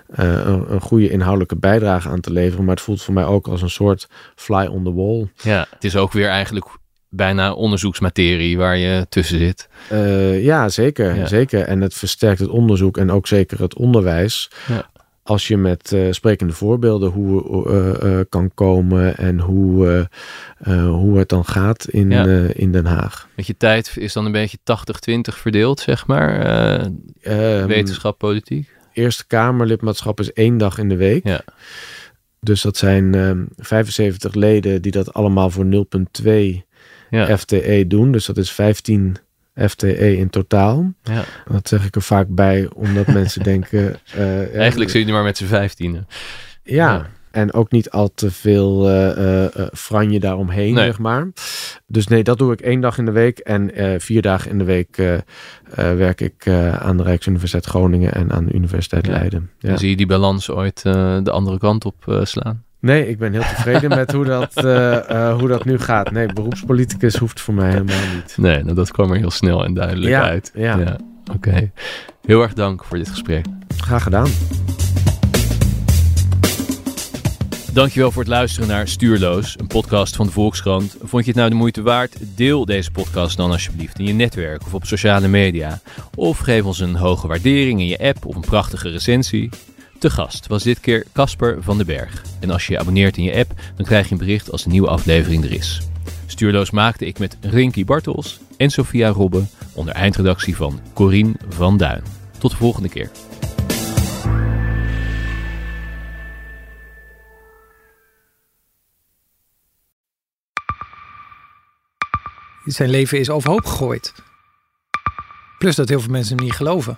een, een, goede inhoudelijke bijdrage aan te leveren. Maar het voelt voor mij ook als een soort fly on the wall. Ja, het is ook weer eigenlijk bijna onderzoeksmaterie waar je tussen zit. Ja, zeker, ja. zeker. En het versterkt het onderzoek en ook zeker het onderwijs. Ja als je met uh, sprekende voorbeelden hoe uh, uh, kan komen en hoe, hoe het dan gaat in, ja. in Den Haag. Met je tijd is dan een beetje 80-20 verdeeld, zeg maar. Um, wetenschap, politiek. Eerste Kamerlidmaatschap is één dag in de week. Ja. Dus dat zijn um, 75 leden die dat allemaal voor 0,2 ja. FTE doen. Dus dat is 15 FTE in totaal. Ja. Dat zeg ik er vaak bij, omdat mensen denken... Uh, Eigenlijk zit je maar met z'n vijftienen. Ja, ja, en ook niet al te veel uh, uh, franje daaromheen, nee. zeg maar. Dus nee, dat doe ik één dag in de week. En vier dagen in de week werk ik aan de Rijksuniversiteit Groningen en aan de Universiteit ja. Leiden. Ja. En zie je die balans ooit de andere kant op slaan? Nee, ik ben heel tevreden met hoe dat, uh, uh, hoe dat nu gaat. Nee, beroepspoliticus hoeft voor mij helemaal niet. Nee, nou, dat kwam er heel snel en duidelijk ja, uit. Ja. ja. Oké. Okay. Heel erg dank voor dit gesprek. Graag gedaan. Dankjewel voor het luisteren naar Stuurloos, een podcast van de Volkskrant. Vond je het nou de moeite waard? Deel deze podcast dan alsjeblieft in je netwerk of op sociale media. Of geef ons een hoge waardering in je app of een prachtige recensie. Te gast was dit keer Casper van den Berg. En als je je abonneert in je app, dan krijg je een bericht als een nieuwe aflevering er is. Stuurloos maakte ik met Rinky Bartels en Sophia Robbe onder eindredactie van Corine van Duin. Tot de volgende keer. Zijn leven is overhoop gegooid. Plus dat heel veel mensen hem niet geloven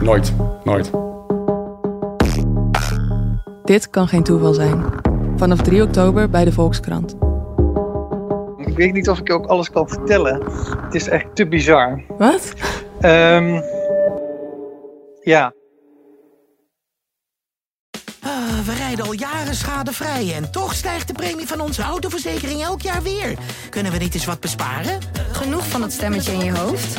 Nooit, nooit. Dit kan geen toeval zijn. Vanaf 3 oktober bij de Volkskrant. Ik weet niet of ik je ook alles kan vertellen. Het is echt te bizar. Wat? Ehm, ja. Ah, we rijden al jaren schadevrij en toch stijgt de premie van onze autoverzekering elk jaar weer. Kunnen we niet eens wat besparen? Genoeg van dat stemmetje in je hoofd?